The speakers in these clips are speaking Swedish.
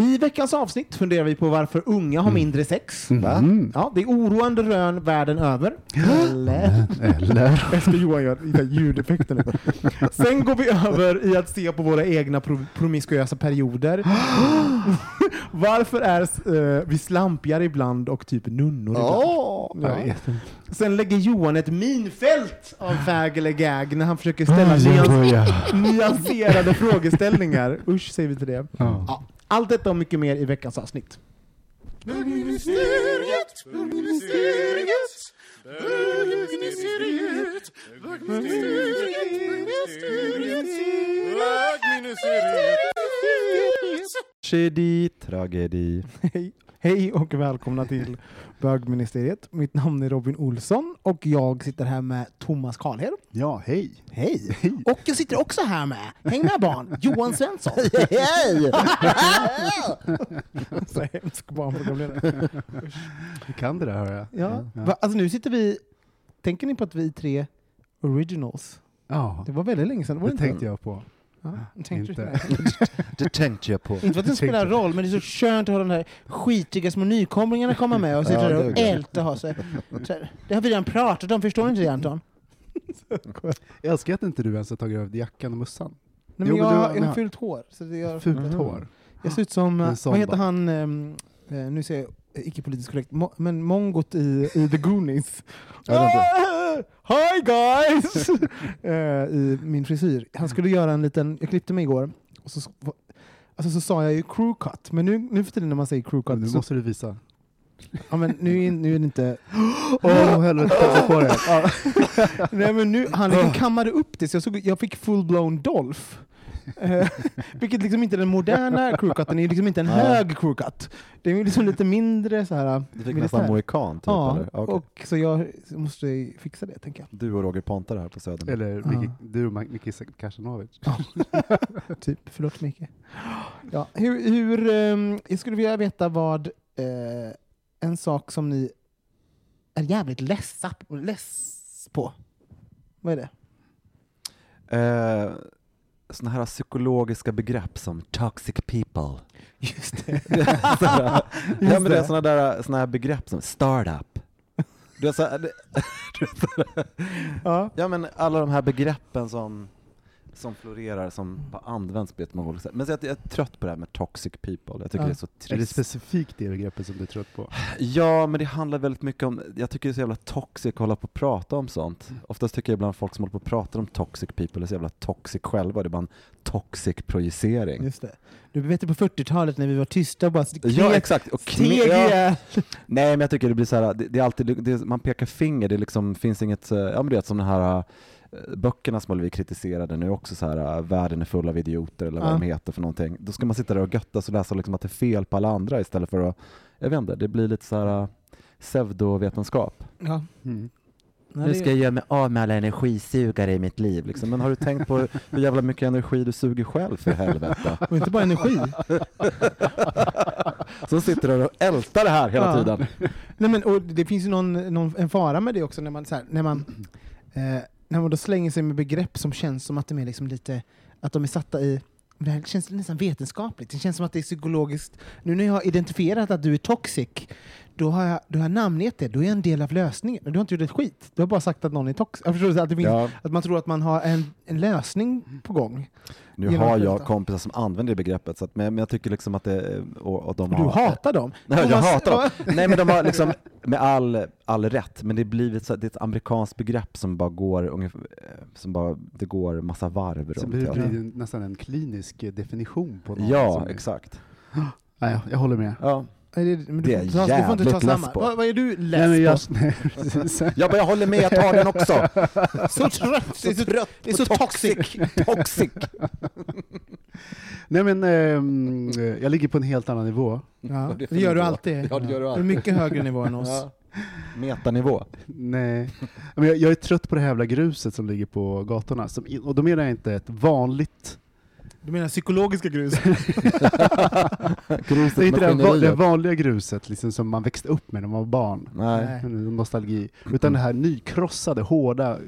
I veckans avsnitt funderar vi på varför unga har mindre sex. Va? Ja, det är oroande rön världen över. Eller? Eller? Efter Johan gör nu. Sen går vi över i att se på våra egna pro promiskuösa perioder. varför är eh, vi slampigare ibland och typ nunnor ibland? Ja. Sen lägger Johan ett minfält av fag eller gag när han försöker ställa nyans nyanserade frågeställningar. Usch säger vi till det. Ja, allt detta och mycket mer i veckans avsnitt. Tragedi, tragedi. Hej, hej och välkomna till bögministeriet. Mitt namn är Robin Olsson och jag sitter här med Thomas Karlhed. Ja, hej. Hej! Och jag sitter också här med, häng med barn, Johan Svensson. Hej! Så hemsk barnprogramledare. Du kan det där hör jag. Ja. Va, alltså nu sitter vi, tänker ni på att vi är tre originals? Ja, Det var väldigt länge sedan, var det det inte? tänkte jag på. Ja, tänkte Inte. det? Tänkte jag på. Inte för att det spelar roll, men det är så skönt att ha de här skitiga små nykomlingarna komma med och sitta Ja, där och älta ha sig. Det har vi redan pratat om, förstår inte det Anton? Jag älskar att inte du ens har tagit av dig jackan och mössan. Nej, Jo, men men jag, du- jag har men- fult hår. Så det gör, Fult hår. Jag ser ut som, En eh, vad heter han, eh, nu ser jag icke politiskt korrekt, Mo, men mongot i, i The Goonies. Ah, Hi guys! Eh, I min frisyr. Han skulle göra en liten, jag klippte mig igår, och så, alltså, så sa jag ju crew cut, men nu, nu för tiden när man säger crew cut, Nu så, måste du visa. ja, men nu, är- nu är det inte... Åh helvete, ta på det. Nej, men nu, han liksom kammade upp det, så jag, såg, jag fick full-blown Dolph. Eh, vilket liksom inte är den moderna crewcutten, det är liksom inte en hög crewcut. Det är liksom lite mindre så här. Du fick nästan mohikan typ Ja, eller? Okej. och så jag måste fixa det tänker jag. Du och Roger Pontare här på Söder. Eller Ja. Micke, du och Micke Kasanovic. Typ, förlåt Micke. Ja, hur, hur, ehm, jag skulle vilja veta vad eh, en sak som ni är jävligt ledsa, less på. Vad är det? Eh, såna här psykologiska begrepp som toxic people. Just det. Sådär. ja, men det är såna där såna här begrepp som startup. Du så här, sådär. Ja. ja, men alla de här begreppen som, som florerar, som bara används på jättemånga olika sätt. Men jag, är trött på det här med toxic people. Jag tycker Ja. det är så Är det trist. specifikt det begreppet som du är trött på? Ja, men det handlar väldigt mycket om, jag tycker det är så jävla toxic att hålla på och prata om sånt. Oftast tycker jag ibland folk som håller på och pratar om toxic people är så jävla toxic själva, det är bara en toxic projicering. Just det. Du vet på 40-talet när vi var tysta och bara Ja, exakt. Och kne- ja. Nej, men jag tycker det blir så här, det, det är alltid, det, är- man pekar finger, det liksom finns inget, eh, ja men du vet som den här böckerna som vi kritiserade nu också så här, eh, världen är full av idioter eller vad Ja. de heter för någonting. Då ska man sitta där och göttas och läsa liksom att det är fel på alla andra istället för att, jag vet inte, det blir lite så här eh, pseudovetenskap. Ja. Mm. Nu det- ska jag göra mig av med alla energisugare i mitt liv. Liksom. Men har du tänkt på hur jävla mycket energi du suger själv för helvete? Och inte bara energi. som sitter där och ältar det här hela Ja. tiden. Nej, men, och det finns ju någon, någon, en fara med det också när man, så här, när, man, eh, när man då slänger sig med begrepp som känns som att de är liksom lite att de är satta i det här känns nästan vetenskapligt. Det känns som att det är psykologiskt. Nu när jag har identifierat att du är toxic, då har jag, då har jag namngett det. Då är jag en del av lösningen. Du har inte gjort ett skit. Du har bara sagt att någon är toxic. Jag förstår att, det finns, Ja, att man tror att man har en, en lösning på gång. nu Genom har jag kompisar som använder det begreppet, så att, men, men jag tycker liksom att det... Och, och de Och du har, hatar dem. Nej, jag hatar dem. Nej men de har liksom, med all, all rätt, men det, är blivit så, det är ett amerikanskt begrepp som bara går eh, som bara, det går massa varv Så runt. blir det blir nästan en klinisk eh, definition på något. Ja, exakt. Nej, jag håller med. Ja. Nej, det, men du, Det är får, ta- du får inte ta jävligt less samma. på. Vad, vad är du less Nej, men jag, på? nej. Jag bara, jag håller med, jag tar den också. Så trött! Det är så, trött det är så toxic. Toxic. nej men eh, jag ligger på en helt annan nivå. Ja, det det gör du alltid. Ja, det gör du alltid. mycket högre nivå än oss. Ja. Metanivå. Nej. Men jag, jag är trött på det här jävla gruset som ligger på gatorna. Som, och då menar jag inte ett vanligt... Du menar psykologiska grus? Gruset Det är inte det, va- det vanliga gruset liksom, som man växte upp med när man var barn. Nej. Nostalgi. Utan det här nykrossade, hårda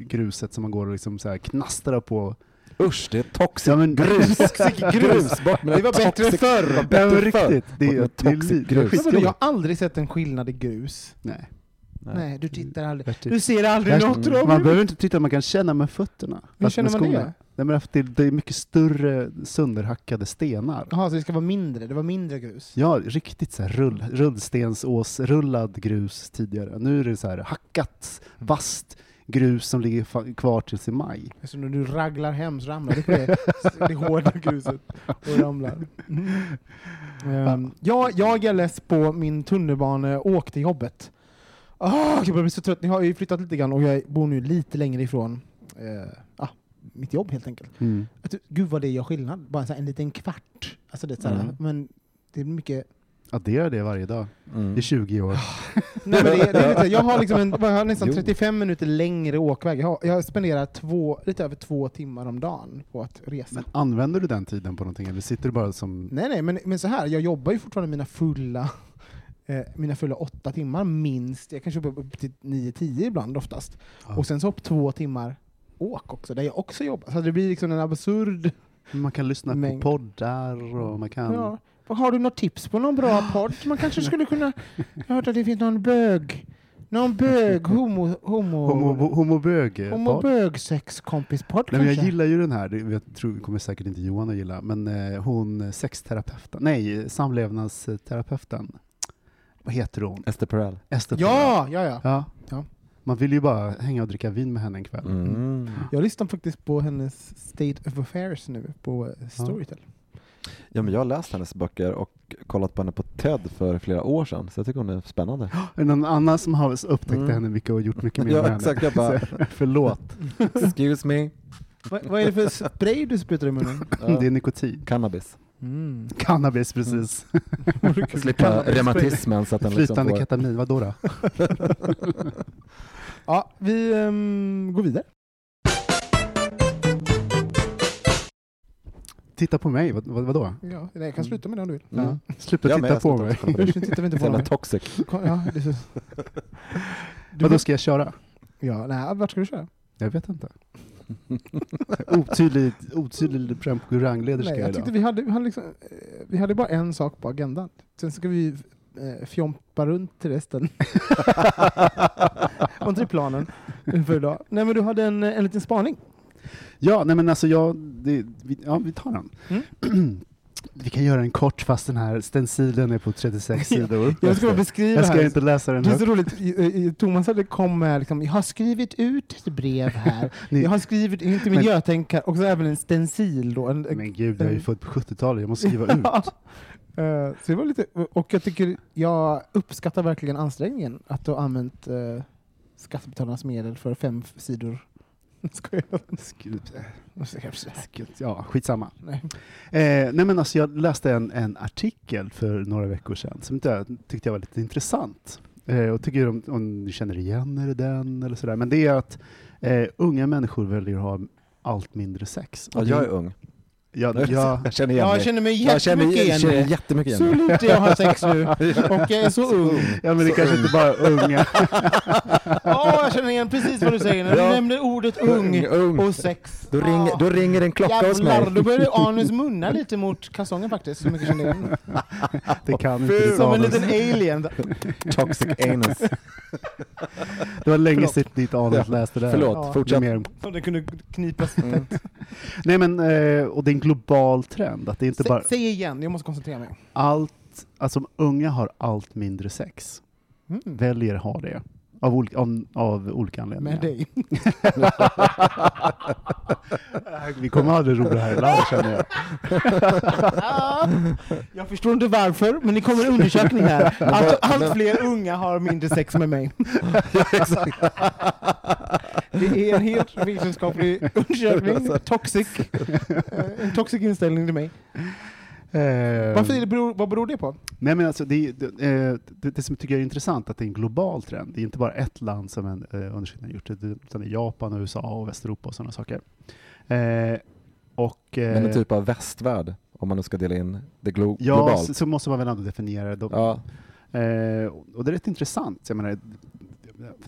gruset som man går och liksom så här knastrar på. Usch, det är toxic Ja, men- grus. Toxic grus. Bort med Det var bättre toxic- förr. det var Ja, bättre men förr. riktigt. Det, är- det är grus. det är vadå, jag har aldrig sett en skillnad i grus. Nej. Nej, du tittar aldrig. Tvärtom. Du ser aldrig något Robin. Man behöver inte titta, man kan känna med fötterna. Hur känner man det? Nej, men det, det är mycket större sönderhackade stenar. Jaha, så det ska vara mindre? Det var mindre grus? Ja, riktigt så här rull, rullstensåsrullad grus tidigare. Nu är det så här hackat, vasst grus som ligger kvar tills i maj. Alltså när du raglar hem så ramlar du på det, det hårda gruset och ramlar. Mm. Um, jag, jag är less på min tunnelbaneåk till jobbet. Ah, jag börjar bli så trött. Jag har ju flyttat lite grann och jag bor nu lite längre ifrån eh, ah, mitt jobb helt enkelt. Att, gud vad det gör skillnad. Bara så här, en liten kvart. Alltså det är så här, Mm. men det är mycket... Addera det varje dag Mm. i 20 år. Nej, men det, är- det jag har, liksom en, jag har nästan Jo. 35 minuter längre åkväg. Jag, har, jag spenderar två, lite över två timmar om dagen på att resa. Men använder du den tiden på någonting eller sitter du bara som... Nej, nej, men, men så här, jag jobbar ju fortfarande mina fulla eh, mina fulla åtta timmar minst. Jag kanske jobbar upp till 9-10 ibland oftast. Ja. Och sen så upp två timmar åk också, där jag också jobbar. Så det blir liksom en absurd... Man kan lyssna Mängd. på poddar och man kan... Ja. Har du något tips på någon bra podd? Man kanske skulle kunna... Jag har hört att det finns någon bög... Någon bög homo... Homo... Homo, homobög homo bög-sexkompispodd Nej, men kanske? jag gillar ju den här, jag tror, kommer säkert inte Johan att gilla, men eh, hon sexterapeuten, nej, samlevnadsterapeuten, vad heter hon? Esther Perel. Esther Ja, ja, ja. ja. Ja. Man vill ju bara hänga och dricka vin med henne en kväll. Mm. Jag lyssnar faktiskt på hennes State of Affairs nu på eh, Storytel. Ja, men jag har läst hennes böcker och kollat på henne på TED för flera år sedan, så jag tycker hon är spännande. Är det någon annan som har upptäckt Mm. henne mycket och gjort mycket mer Ja, med exakt. henne? Jag bara- Förlåt. Excuse me. Vad, vad är det för spray du sprutar i munnen? Det är nikotin. Cannabis. Mm. Cannabis, precis. Slippa reumatismen så att den liksom Flytande får... ketamin, vadå då? Ja, vi ehm, går vidare. Titta på mig, vad, vad, vadå? Ja, nej, jag kan sluta med det om du vill. Mm. Sluta Ja, titta på mig. nu tittar vi inte på jävla toxic. Ja, det är så. Du, Vadå, ska jag köra? ja, nej, vart ska du köra? Jag vet inte. Otydlig, otydlig programledarska Nej, jag tyckte idag. vi hade, vi, hade liksom, eh, vi hade bara en sak på agendan. Sen ska vi eh, fjompa runt till resten. Inte det planen för idag? Nej, men du hade en, en liten spaning. Ja, nej men alltså jag, det, vi, ja, vi tar den. Mm. vi kan göra den kort fast den här stencilen är på 36 sidor. Jag ska beskriva Jag ska här. inte läsa den Det är så roligt, Thomas hade kom med liksom, jag har skrivit ut ett brev här, Ni- jag har skrivit, inte miljötänk här, och så även en stencil då. En, Men gud, jag är ju född på 70-talet, jag måste skriva ut. Eh, så det var lite, och jag tycker, jag uppskattar verkligen ansträngningen att du har använt uh, skattebetalarnas medel för fem sidor. Skojar jag? Ja, skitsamma. Nej. Eh, nej men alltså jag läste en, en artikel för några veckor sedan som inte jag tyckte jag var lite intressant. Eh, och tycker om, om ni känner igen er i den eller sådär. Men det är att eh, unga människor väljer att ha allt mindre sex. Ja, jag är ung. Ja, ja, Jag känner igen Ja, mig. jag känner mig jag känner, jättemycket jag igen känner i det. jättemycket Så igen mig. lite jag har sex nu. Och jag är så ung. ja, men det kanske inte bara är unga. Ja, jag känner igen precis vad du säger när du Ja. nämner ordet ung ung. och sex. Då, ringer, då ringer en klocka hos Jävlar, mig. då började Anus munna lite mot kalsongen faktiskt. Så mycket kände jag igen. Det kan inte Som en liten alien. Toxic anus. Det var länge sedan ditt anus läste det. Förlåt, Ja. Fortsätt. det kunde knipas Mm. Nej men, eh, och en global trend, att det inte bara Sä- Säg igen, jag måste koncentrera mig. allt, alltså unga har allt mindre sex. Mm. Väljer ha det. Av, ol- av, av olika anledningar. Med dig. Vi kommer ha det roligt här idag känner jag. Jag förstår inte varför, men det kommer en undersökning här. Att allt fler unga har mindre sex med mig. Det är en helt vetenskaplig undersökning. Toxic. Eh, En toxic inställning till mig. Eh, Varför är det beror, vad beror det på? Nej men alltså, det, det, eh, det, det som jag tycker är intressant, att det är en global trend. Det är inte bara ett land som en eh, undersökning har gjort, det, utan det är Japan, USA och Västeuropa och sådana saker. Eh, och, eh, Men en typ av västvärld, om man nu ska dela in det glo- Ja, globalt. så, så måste man väl ändå definiera det. Ja, Eh, och det är rätt intressant. Jag menar,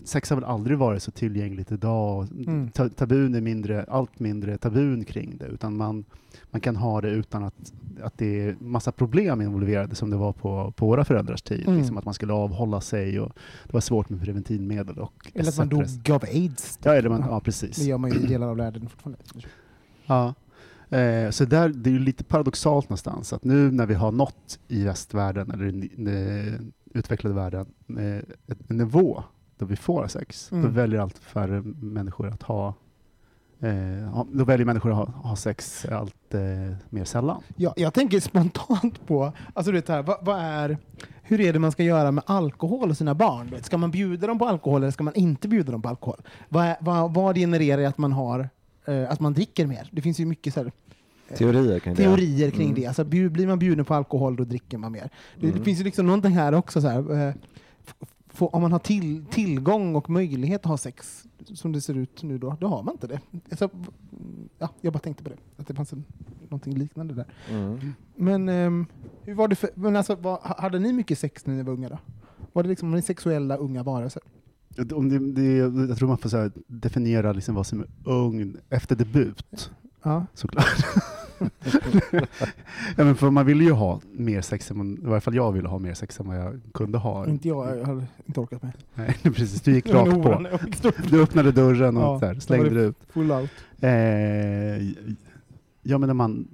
sex har väl aldrig varit så tillgängligt idag. Mm. Ta, tabun är mindre, allt mindre tabun kring det, utan man, man kan ha det utan att, att det är massa problem involverade som det var på, på våra föräldrars tid. Mm. Liksom att man skulle avhålla sig och det var svårt med preventivmedel och Eller att man dog av aids. Ja, eller man, ja, precis. Det gör man ju i delar av världen fortfarande. Ja. Eh, så där, det är lite paradoxalt någonstans att nu när vi har nått i västvärlden, eller i den eh, utvecklade världen, eh, en nivå där vi får sex, då Mm. väljer allt färre människor att ha eh, då väljer människor att ha, ha sex allt eh, mer sällan. Ja, jag tänker spontant på, alltså du vet här, vad, vad är, hur är det man ska göra med alkohol och sina barn? Vet, Ska man bjuda dem på alkohol eller ska man inte bjuda dem på alkohol? Vad, är, vad, vad genererar att man har, eh, att man dricker mer? Det finns ju mycket så här, teorier kring det. teorier kring Mm. det. Alltså, blir man bjuden på alkohol då dricker man mer. Det, det Mm. finns ju liksom någonting här också. Så här, eh, få, om man har till, tillgång och möjlighet att ha sex som det ser ut nu då, då har man inte det. Alltså, ja, jag bara tänkte på det, att det fanns en, någonting liknande där. Mm. Men ehm, hur var det för, men alltså, vad, hade ni mycket sex när ni var unga då? Var det liksom var ni sexuella unga varelser? Om det, det, jag tror man får så här, definiera liksom vad som är ung efter debut, Ja. såklart. ja, men för man vill ju ha mer sex, än i varje fall jag ville ha mer sex än vad jag kunde ha. Inte jag, jag hade inte orkat med. Nej, precis. Du gick rakt på. Du öppnade dörren och Ja, så här, slängde det ut. Full out. Eh, ja, men när man...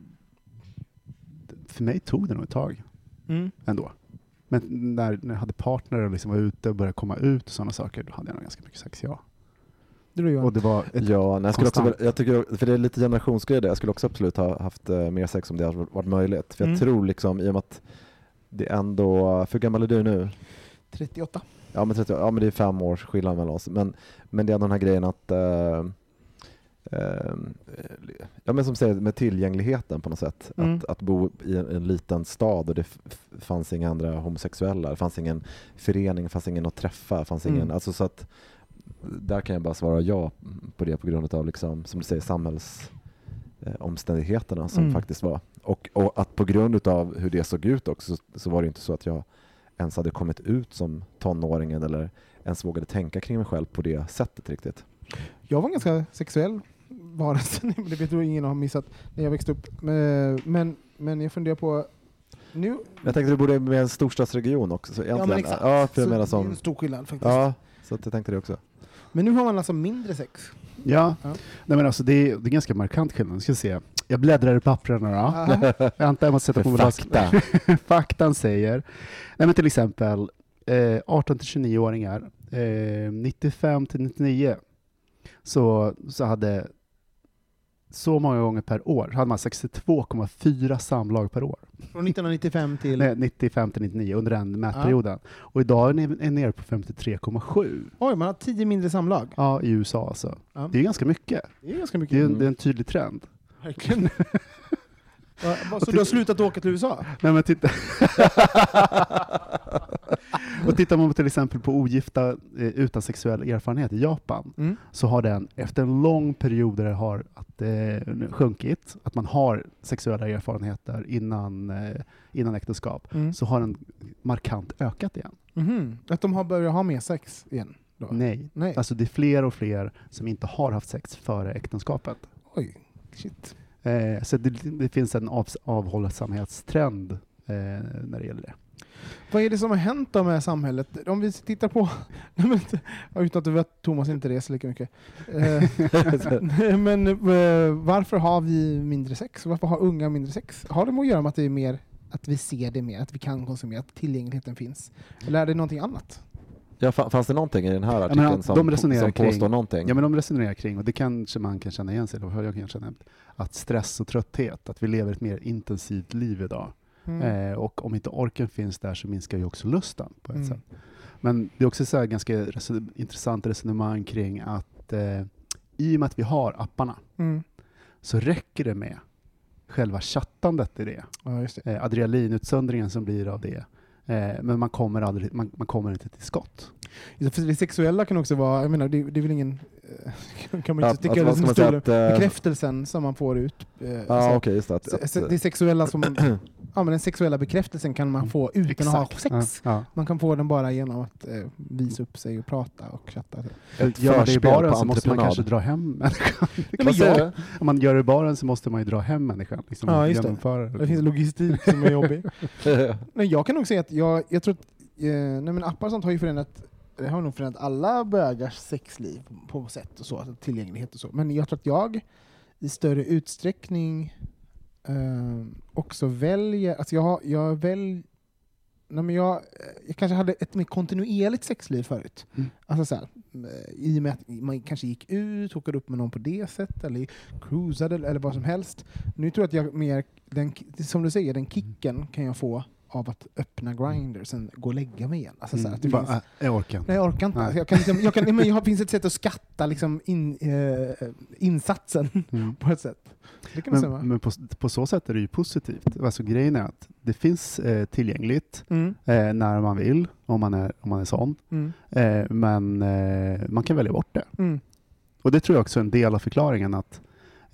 För mig tog det nog ett tag Mm. ändå. Men när, när jag hade partner och liksom var ute och började komma ut och sådana saker, då hade jag nog ganska mycket sex, ja. Du då Johan? Och det var ett, Ja, nej, jag, skulle också, jag tycker, för det är lite generationsgrej där. Jag skulle också absolut ha haft eh, mer sex om det hade varit möjligt. För jag Mm. tror liksom, i och med att det ändå, för hur gammal är du nu? 38. Ja men, 30, ja men det är fem års skillnad mellan oss. Men, men det är den här grejen att eh, eh, Ja men som säger med tillgängligheten på något sätt. Mm. Att, att bo i en, en liten stad och det fanns inga andra homosexuella, det fanns ingen förening, det fanns ingen att träffa, det fanns ingen, Mm. alltså så att där kan jag bara svara ja på det på grund av liksom, som du säger, samhälls eh, omständigheterna som Mm. faktiskt var. Och, och att på grund av hur det såg ut också så, så var det inte så att jag ens hade kommit ut som tonåringen eller ens vågade tänka kring mig själv på det sättet riktigt. Jag var en ganska sexuell varelse, det vet du ingen har missat när jag växte upp. Men, men, men jag funderar på nu... Jag tänkte du borde med en storstadsregion också. Så egentligen, Ja men exakt. Ja, för jag Så menar Det är som, en stor skillnad faktiskt. ja, så jag tänkte det också. Men nu har man alltså mindre sex. ja. Ja. Nej, men alltså, det, är, det är ganska markant skillnad. Ska se. Jag bläddrar i papperna då. Vänta, jag måste sätta på mig fakta. Faktan säger, nej men till exempel eh, 18 till 29-åringar, eh, 95 till 99, så, så hade så många gånger per år, hade man 62,4 samlag per år. Från 1995 till... Nej, 95 till 99, under den mätperioden. Och idag är ni är nere på 53,7. Oj, man har tio mindre samlag. Ja, i USA alltså. Ja. Det är ganska mycket. Det är ganska Det mycket. är, en- det är en tydlig trend. Verkligen. Så du har slutat åka till USA? Nej, men titta. och tittar man till exempel på ogifta eh, utan sexuell erfarenhet i Japan, Mm. så har den efter en lång period där det har att, eh, sjunkit, att man har sexuella erfarenheter innan, eh, innan äktenskap, Mm. så har den markant ökat igen. Mhm. Att de har börjat ha mer sex igen? Då? Nej. Nej. Alltså det är fler och fler som inte har haft sex före äktenskapet. Oj, shit. Eh, så det, det finns en av, avhållsamhetstrend eh, när det gäller det. Vad är det som har hänt då med samhället? Om vi tittar på, ja, utan att du vet Thomas inte reser lika mycket. Eh, men eh, varför har vi mindre sex? Varför har unga mindre sex? Har det med att göra med att det är mer att vi ser det mer, att vi kan konsumera, att tillgängligheten finns? Eller är det någonting annat? Ja, fa- fanns det någonting i den här artikeln att som, de resonerar som kring- påstår någonting? Ja, men de resonerar kring, och det kanske man kan känna igen sig i, jag att stress och trötthet, att vi lever ett mer intensivt liv idag. Mm. Eh, och om inte orken finns där så minskar ju också lusten på ett Mm. sätt. Men det är också så här ganska reson- intressant resonemang kring att eh, i och med att vi har apparna Mm. så räcker det med själva chattandet i det. Ja, det. Eh, adrenalinutsöndringen som blir av det. Eh, men man kommer, aldrig, man, man kommer inte till skott. För det sexuella kan också vara, jag menar, det, det är väl ingen, eh, kan man Ja, inte sticka att- under vad ska sin man säga stol. att, eh, Bekräftelsen som man får ut. eh, Ja, alltså, okej, just det. Att, se- att, se- det sexuella som, ja, men den sexuella bekräftelsen kan man få utan att ha sex. Ja, ja. Man kan få den bara genom att eh, visa upp sig och prata och chatta. ett Gör det i baren så måste man kanske dra hem människan. säger jag-? Om man gör det i baren så måste man ju dra hem människan. Liksom, Ja, just det. Det finns logistik som är jobbig. Nej, jag kan nog säga att jag, jag tror att eh, nej, men appar och sånt har ju förändrat det har nog förändrat alla bögars sexliv på, på sätt och så, alltså tillgänglighet och så. Men jag tror att jag i större utsträckning eh, också väljer, alltså jag, jag välj, nej men jag, jag kanske hade ett mer kontinuerligt sexliv förut. Mm. Alltså så här, eh, I och med att man kanske gick ut, hookade upp med någon på det sättet, eller cruisade eller vad som helst. Nu tror jag att jag mer, den, som du säger, den kicken kan jag få av att öppna Grindr, sen gå och lägga mig igen. Alltså, så här, att det Mm. finns, Bara, äh, jag orkar inte. Nej, jag orkar inte. Nej. Jag kan liksom, jag kan, men jag finns ett sätt att skatta liksom in, eh, insatsen Mm. på ett sätt. Men, men på, på så sätt är det ju positivt. Alltså, grejen är att det finns eh, tillgängligt Mm, eh, när man vill, om man är, om man är sån. mm, Eh, men eh, man kan välja bort det. mm. Och det tror jag också är en del av förklaringen att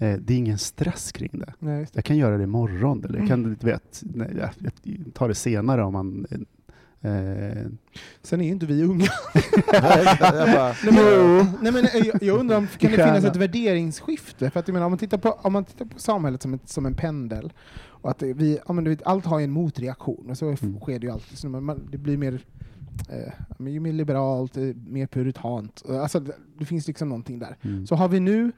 det är ingen stress kring det. Nej. Jag kan göra det imorgon, eller jag Mm. kan du vet, nej, jag, jag tar det senare om man... Eh, Sen är ju inte vi unga. jag bara, Nej, men, nej, men, eh, jag, jag undrar, om, kan det finnas ett värderingsskifte? För att, jag menar, om, man tittar på, om man tittar på samhället som, ett, som en pendel, och att vi, ja, men, du vet, allt har ju en motreaktion, och så Mm. sker det ju alltid. Så man, man, det blir mer, eh, ju mer liberalt, eh, mer puritant. Alltså, det, det finns liksom någonting där. mm. Så har vi nu,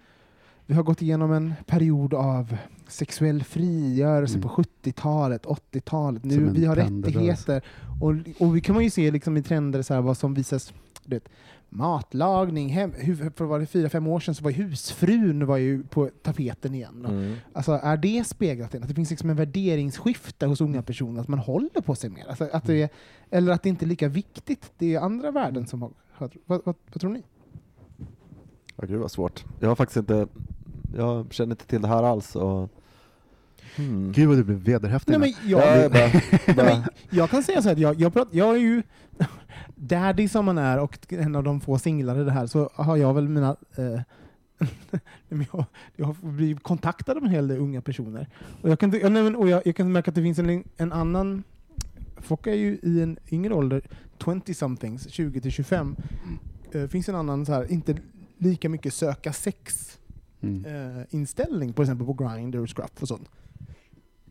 vi har gått igenom en period av sexuell frigörelse Mm. på 70-talet, 80-talet. Som Nu, vi har rättigheter. Och, och vi kan man ju se liksom i trender så här, vad som visas. Du vet, matlagning, hem, för var det fyra, fem år sedan så var ju husfrun var ju på tapeten igen. mm. Alltså, är det speglat i att det finns liksom en värderingsskifte hos unga personer, att man håller på sig mer? Alltså, att det är, eller att det inte är lika viktigt, det är andra värden som har... har vad, vad, vad tror ni? Ja, gud vad svårt. Jag har faktiskt inte, jag känner inte till det här alls. Och, hmm. Gud vad du blev vederhäftig. Nej, nu. men jag, Ja, jag, bara, Nej, bara, men jag kan säga så här, att jag, jag, prat, jag är ju daddy som man är och en av de få singlar i det här, så har jag väl mina... Eh, jag, jag har blivit kontaktad av en hel del unga personer. Och jag kan, inte- ja, nej, men, och jag, jag kan märka att det finns en, en annan... Folk är ju i en yngre ålder, 20-somethings, 20 till 25. Eh, finns en annan, så här, inte lika mycket söka sex Mm. eh, inställning, på exempel på Grindr och Scruff och sånt.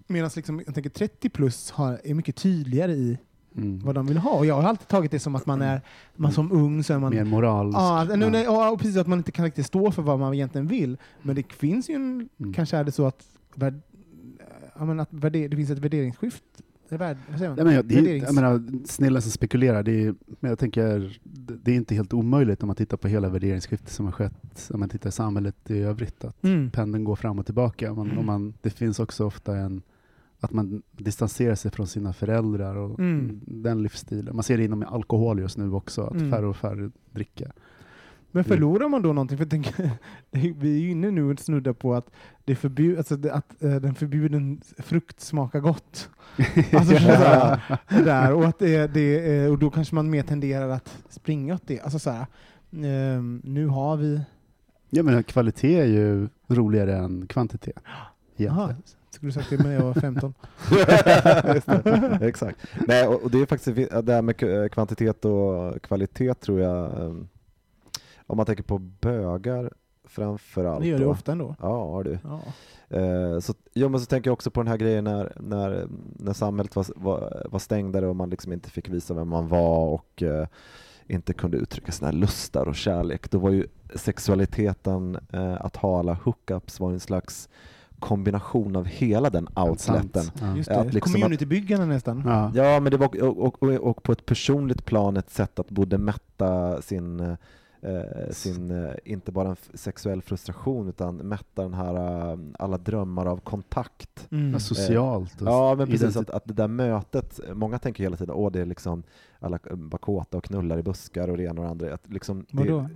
Medan liksom, jag tänker 30 plus har, är mycket tydligare i Mm. vad de vill ha. Och jag har alltid tagit det som att man är, man som ung så är man... Mer moralisk. Ja, nu, nej, ja, och precis att man inte kan riktigt stå för vad man egentligen vill. Men det finns ju en, Mm. kanske är det så att, värd, ja, men att värder, det finns ett värderingsskift. Värd, man? Ja, men jag, det är, jag menar, snillen som spekulerar, det är, men jag tänker, det det är inte helt omöjligt om man tittar på hela värderingsskiftet som har skett, om man tittar i samhället i övrigt, att Mm. pendeln går fram och tillbaka. Man, om man, det finns också ofta en, att man distanserar sig från sina föräldrar och Mm. den livsstilen. Man ser det inom alkohol just nu också, att Mm. färre och färre dricker. Men förlorar man då någonting? För det- vi är ju inne nu och snuddar på att, det förbjud, alltså att eh, den förbjuden frukt smakar gott. Alltså, sådär, det där, och, att det, det, och då kanske man mer tenderar att springa åt det. Alltså, såhär, ehm, nu har vi... Ja, men kvalitet är ju roligare än kvantitet. Egentligen. skulle du sagt det när jag var 15? Just det. Exakt. Nej, och, det är faktiskt det här med k- kvantitet och kvalitet tror jag, um, om man tänker på bögar framför allt. Det gör du ofta ändå. Ja, du. Ja. Eh, så, ja, men så tänker jag också på den här grejen när, när, när samhället var, var, var stängdare och man liksom inte fick visa vem man var och eh, inte kunde uttrycka sina lustar och kärlek. Då var ju sexualiteten, eh, att ha alla hookups var en slags kombination av hela den outleten. Ja. Just Att det, liksom communitybyggarna nästan. Ja. Ja, men det var och, och, och, och på ett personligt plan ett sätt att både mätta sin, eh, sin eh, inte bara en sexuell frustration utan mätta den här, eh, alla drömmar av kontakt. Mm. Socialt. och Ja, men precis. Att, att det där mötet, många tänker hela tiden, åh det är liksom alla bara kåta och knullar i buskar och det ena och det andra. Att liksom, det, Vadå?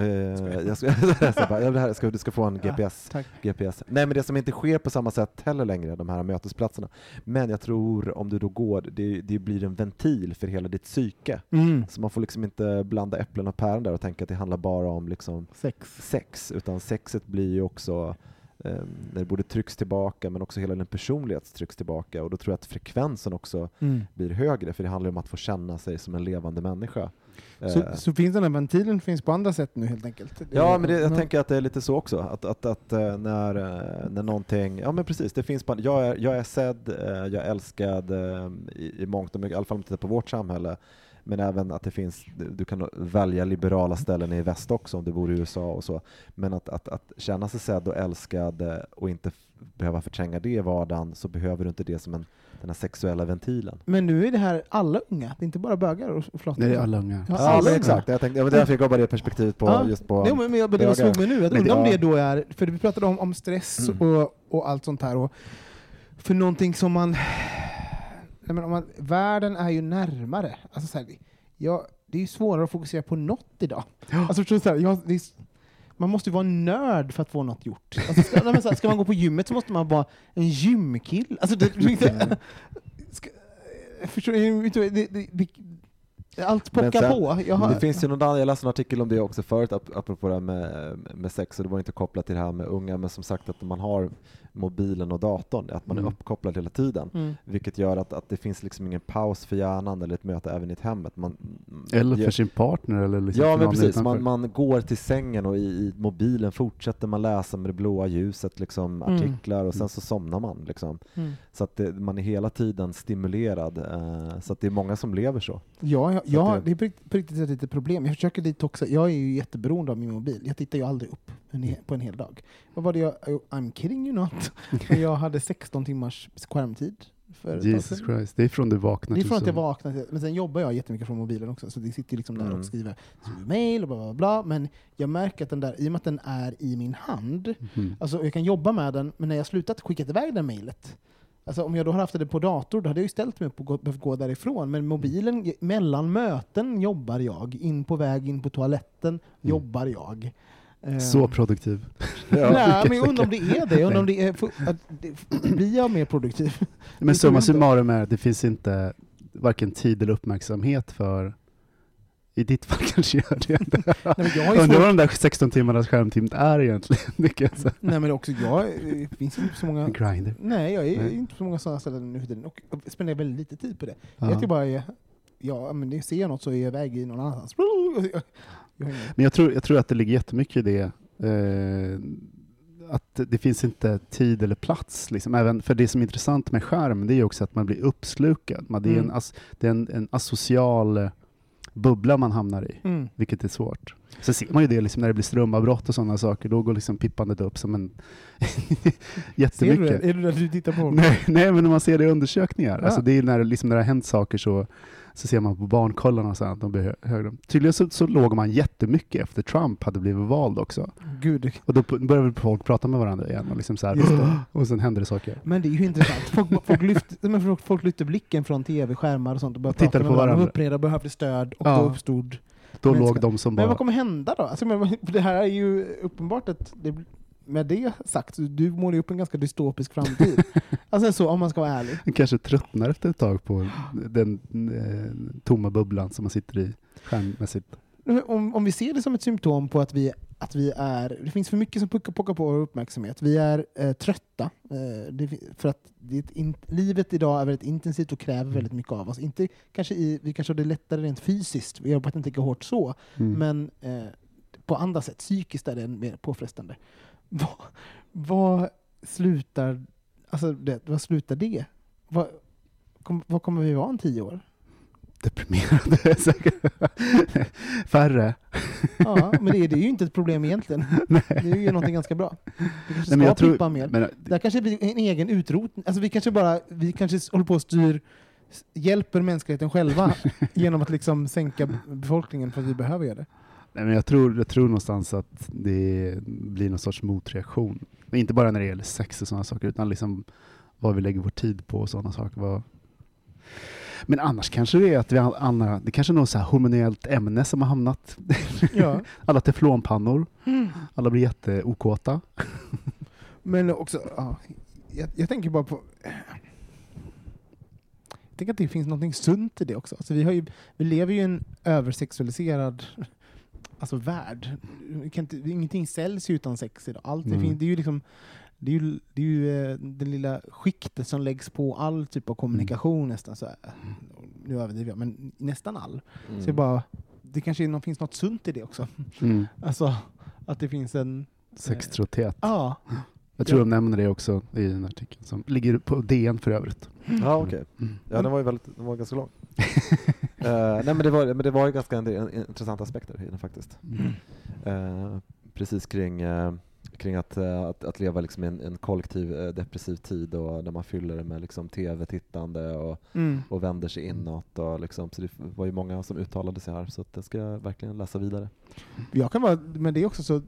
Eh, jag ska, jag bara, ja, det här ska, du ska få en Ja, GPS. tack. GPS. Nej men det som inte sker på samma sätt heller längre, de här mötesplatserna. Men jag tror om du då går, det, det blir en ventil för hela ditt psyke. Mm. Så man får liksom inte blanda äpplen och päron där och tänka att det handlar bara om liksom Sex. sex, utan sexet blir ju också eh, när det både trycks tillbaka men också hela din personlighet trycks tillbaka och då tror jag att frekvensen också Mm. blir högre för det handlar om att få känna sig som en levande människa. Så, Eh, så finns den här ventilen finns på andra sätt nu helt enkelt? Ja, men det, jag Ja. tänker att det är lite så också. Att, att, att eh, när, eh, när någonting, ja men precis, det finns på, jag, är, jag är sedd, jag är älskad i, i mångt och mycket, i alla fall om man tittar på vårt samhälle. Men även att det finns, du kan välja liberala ställen i väst också om du bor i USA och så. Men att, att, att känna sig sedd och älskad och inte behöva förtränga det i vardagen så behöver du inte det som en, den här sexuella ventilen. Men nu är det här alla unga, det är inte bara bögar och flottor. Nej, det är alla unga. Ja, alla men unga. exakt. Jag tänkte, ja, men därför jag gav bara det perspektivet på, Ja. just på Jo, men, men jag, men det slog mig nu, jag undrar om det- då är, för vi pratade om, om stress Mm. och, och allt sånt här, och för någonting som man, nej men om man, världen är ju närmare. Alltså så här, ja, det är ju svårare att fokusera på något idag. Alltså, förstår du, så här, jag, det är, man måste ju vara en nörd för att få något gjort. Alltså, ska, ska man gå på gymmet så måste man vara en gymkill. Alltså, det, du? Det, det, det, det, allt pockar sen- på. Jag har, det finns ju någon annan, jag läste en artikel om det också förut, ap- apropå det här med, med sex, och det var inte kopplat till det här med unga, men som sagt att man har mobilen och datorn, att man är Mm. uppkopplad hela tiden. mm. Vilket gör att, att det finns liksom ingen paus för hjärnan eller ett möte även i ett hemmet. Man, Eller för sin partner eller liksom Ja men precis, man, man går till sängen och i, i mobilen fortsätter man läsa med det blåa ljuset, liksom, Mm. artiklar och sen Mm. så somnar man. Liksom. Mm. Så att det, man är hela tiden stimulerad. Eh, så att det är många som lever så. Ja, jag, Att det är på rikt- på riktigt ett litet problem. Jag försöker detoxa. Jag är ju jätteberoende av min mobil. Jag tittar ju aldrig upp på en hel dag. Vad var det jag... I'm kidding you not. Jag hade 16 timmars skärmtid Jesus. Christ, det är från du vaknar Det är från att jag vaknar, men sen jobbar jag jättemycket från mobilen också, så det sitter liksom där Mm. och skriver, skriver mail och bla, bla bla. Men jag märker att den där, i och med att den är i min hand, Mhm. Alltså jag kan jobba med den, men när jag slutat skickat iväg det mejlet, alltså om jag då hade haft det på dator, då hade jag ju ställt mig upp och gå, behövt gå därifrån. Men mobilen, mellan möten jobbar jag, in på väg in på toaletten jobbar jag. Eh, Så produktiv. Nej, men jag undrar om det är det. Jag om det är, för, att, det, blir jag mer produktiv? Men summa summarum är att det finns inte varken tid eller uppmärksamhet för i ditt fall kanske gör det. Nej, jag Undrar vad de där 16 timmarnas skärmtid är egentligen. Nej men också jag, det finns inte så många Grindr. Nej, jag är Nej. inte på så många sådana ställen nu för tiden och spenderar väldigt lite tid på det. Ja. Jag tycker bara, ja, men ser jag något så är jag iväg i någon annanstans. Men jag tror, jag tror att det ligger jättemycket i det. Eh, att det finns inte tid eller plats. Liksom. Även för det som är intressant med skärm det är också att man blir uppslukad. Man, det är, en, Mm. as, det är en, en asocial eh, bubbla man hamnar i, Mm. vilket är svårt. Sen ser man ju det liksom när det blir strömavbrott och sådana saker, då går liksom pippandet upp som en Ser du jättemycket. det? Är det det du tittar på? Nej, nej, men när man ser det i undersökningar. Ja. Alltså det är när, liksom, när det har hänt saker så, så ser man på barnkollarna och så att de blir hö- högre. Tydligen så, så låg man jättemycket efter Trump hade blivit vald också. Gud. Och då började folk prata med varandra igen och, liksom så här, och sen hände det saker. Men det är ju intressant. Folk, folk, lyfte, folk, folk lyfte blicken från tv-skärmar och sånt och började Och prata på med varandra. varandra. De uppreda behövde stöd och Ja. då uppstod Då Men låg de som Men bara... vad kommer hända då? Alltså, men, det här är ju uppenbart att det, med det sagt, du målar ju upp en ganska dystopisk framtid. alltså så, om man ska vara ärlig. Man kanske tröttnar efter ett tag på den eh, tomma bubblan som man sitter i skärmmässigt. Om, om vi ser det som ett symptom på att vi, att vi är, det finns för mycket som puckar, pockar på vår uppmärksamhet. Vi är eh, trötta. Eh, det, för att in, livet idag är väldigt intensivt och kräver väldigt mycket av oss. Inte, kanske i, vi kanske har det lättare rent fysiskt, vi jobbar inte lika hårt så, Mm. men eh, på andra sätt, psykiskt är det mer påfrestande. Vad, vad slutar, alltså det, vad slutar det? Vad, kom, vad kommer vi vara om tio år? Deprimerande säkert. Färre. Ja, men det, är- det är ju inte ett problem egentligen. Det är ju någonting ganska bra. Vi kanske Nej, ska men jag tror- pippa mer. Men, Där kanske blir en egen utrotning. Alltså vi kanske bara, vi kanske håller på och styr, hjälper mänskligheten själva genom att liksom sänka befolkningen för att vi behöver göra det. Nej, men jag, tror, jag tror någonstans att det blir någon sorts motreaktion. Men inte bara när det gäller sex och sådana saker, utan liksom vad vi lägger vår tid på och sådana saker. Vad... Men annars kanske det är att vi andra, det kanske är något så här hormonellt ämne som har hamnat. Ja. Alla teflonpannor, alla blir jätteokåta. Men också, ja, jag, jag tänker bara på... Jag tänker att det finns något sunt i det också. Alltså vi, har ju, vi lever ju i en översexualiserad alltså värld. Kan inte, ingenting säljs utan sex idag. Allt det, Mm. finns, det är ju liksom det är ju, det är ju eh, det lilla skiktet som läggs på all typ av kommunikation nästan. Så. Nu överdriver jag, men nästan all. Mm. Så jag bara, det kanske är finns något sunt i det också. Mm. Alltså att det finns en... Sextrohet. Ja, Jag tror Ja. de nämner det också i en artikel som ligger på DN för övrigt. Ja, okej. Mm. Ja, den var ju väldigt, den var ganska lång. Eh, nej, men det var, men det var ju ganska en en, intressanta aspekter i den faktiskt. Mm. Eh, precis kring, eh, kring att, att, att leva liksom i en, en kollektiv depressiv tid och när man fyller det med liksom tv-tittande och, mm. och vänder sig inåt. Och liksom, så det var ju många som uttalade sig här så det ska jag verkligen läsa vidare. Jag kan vara, men det är också så,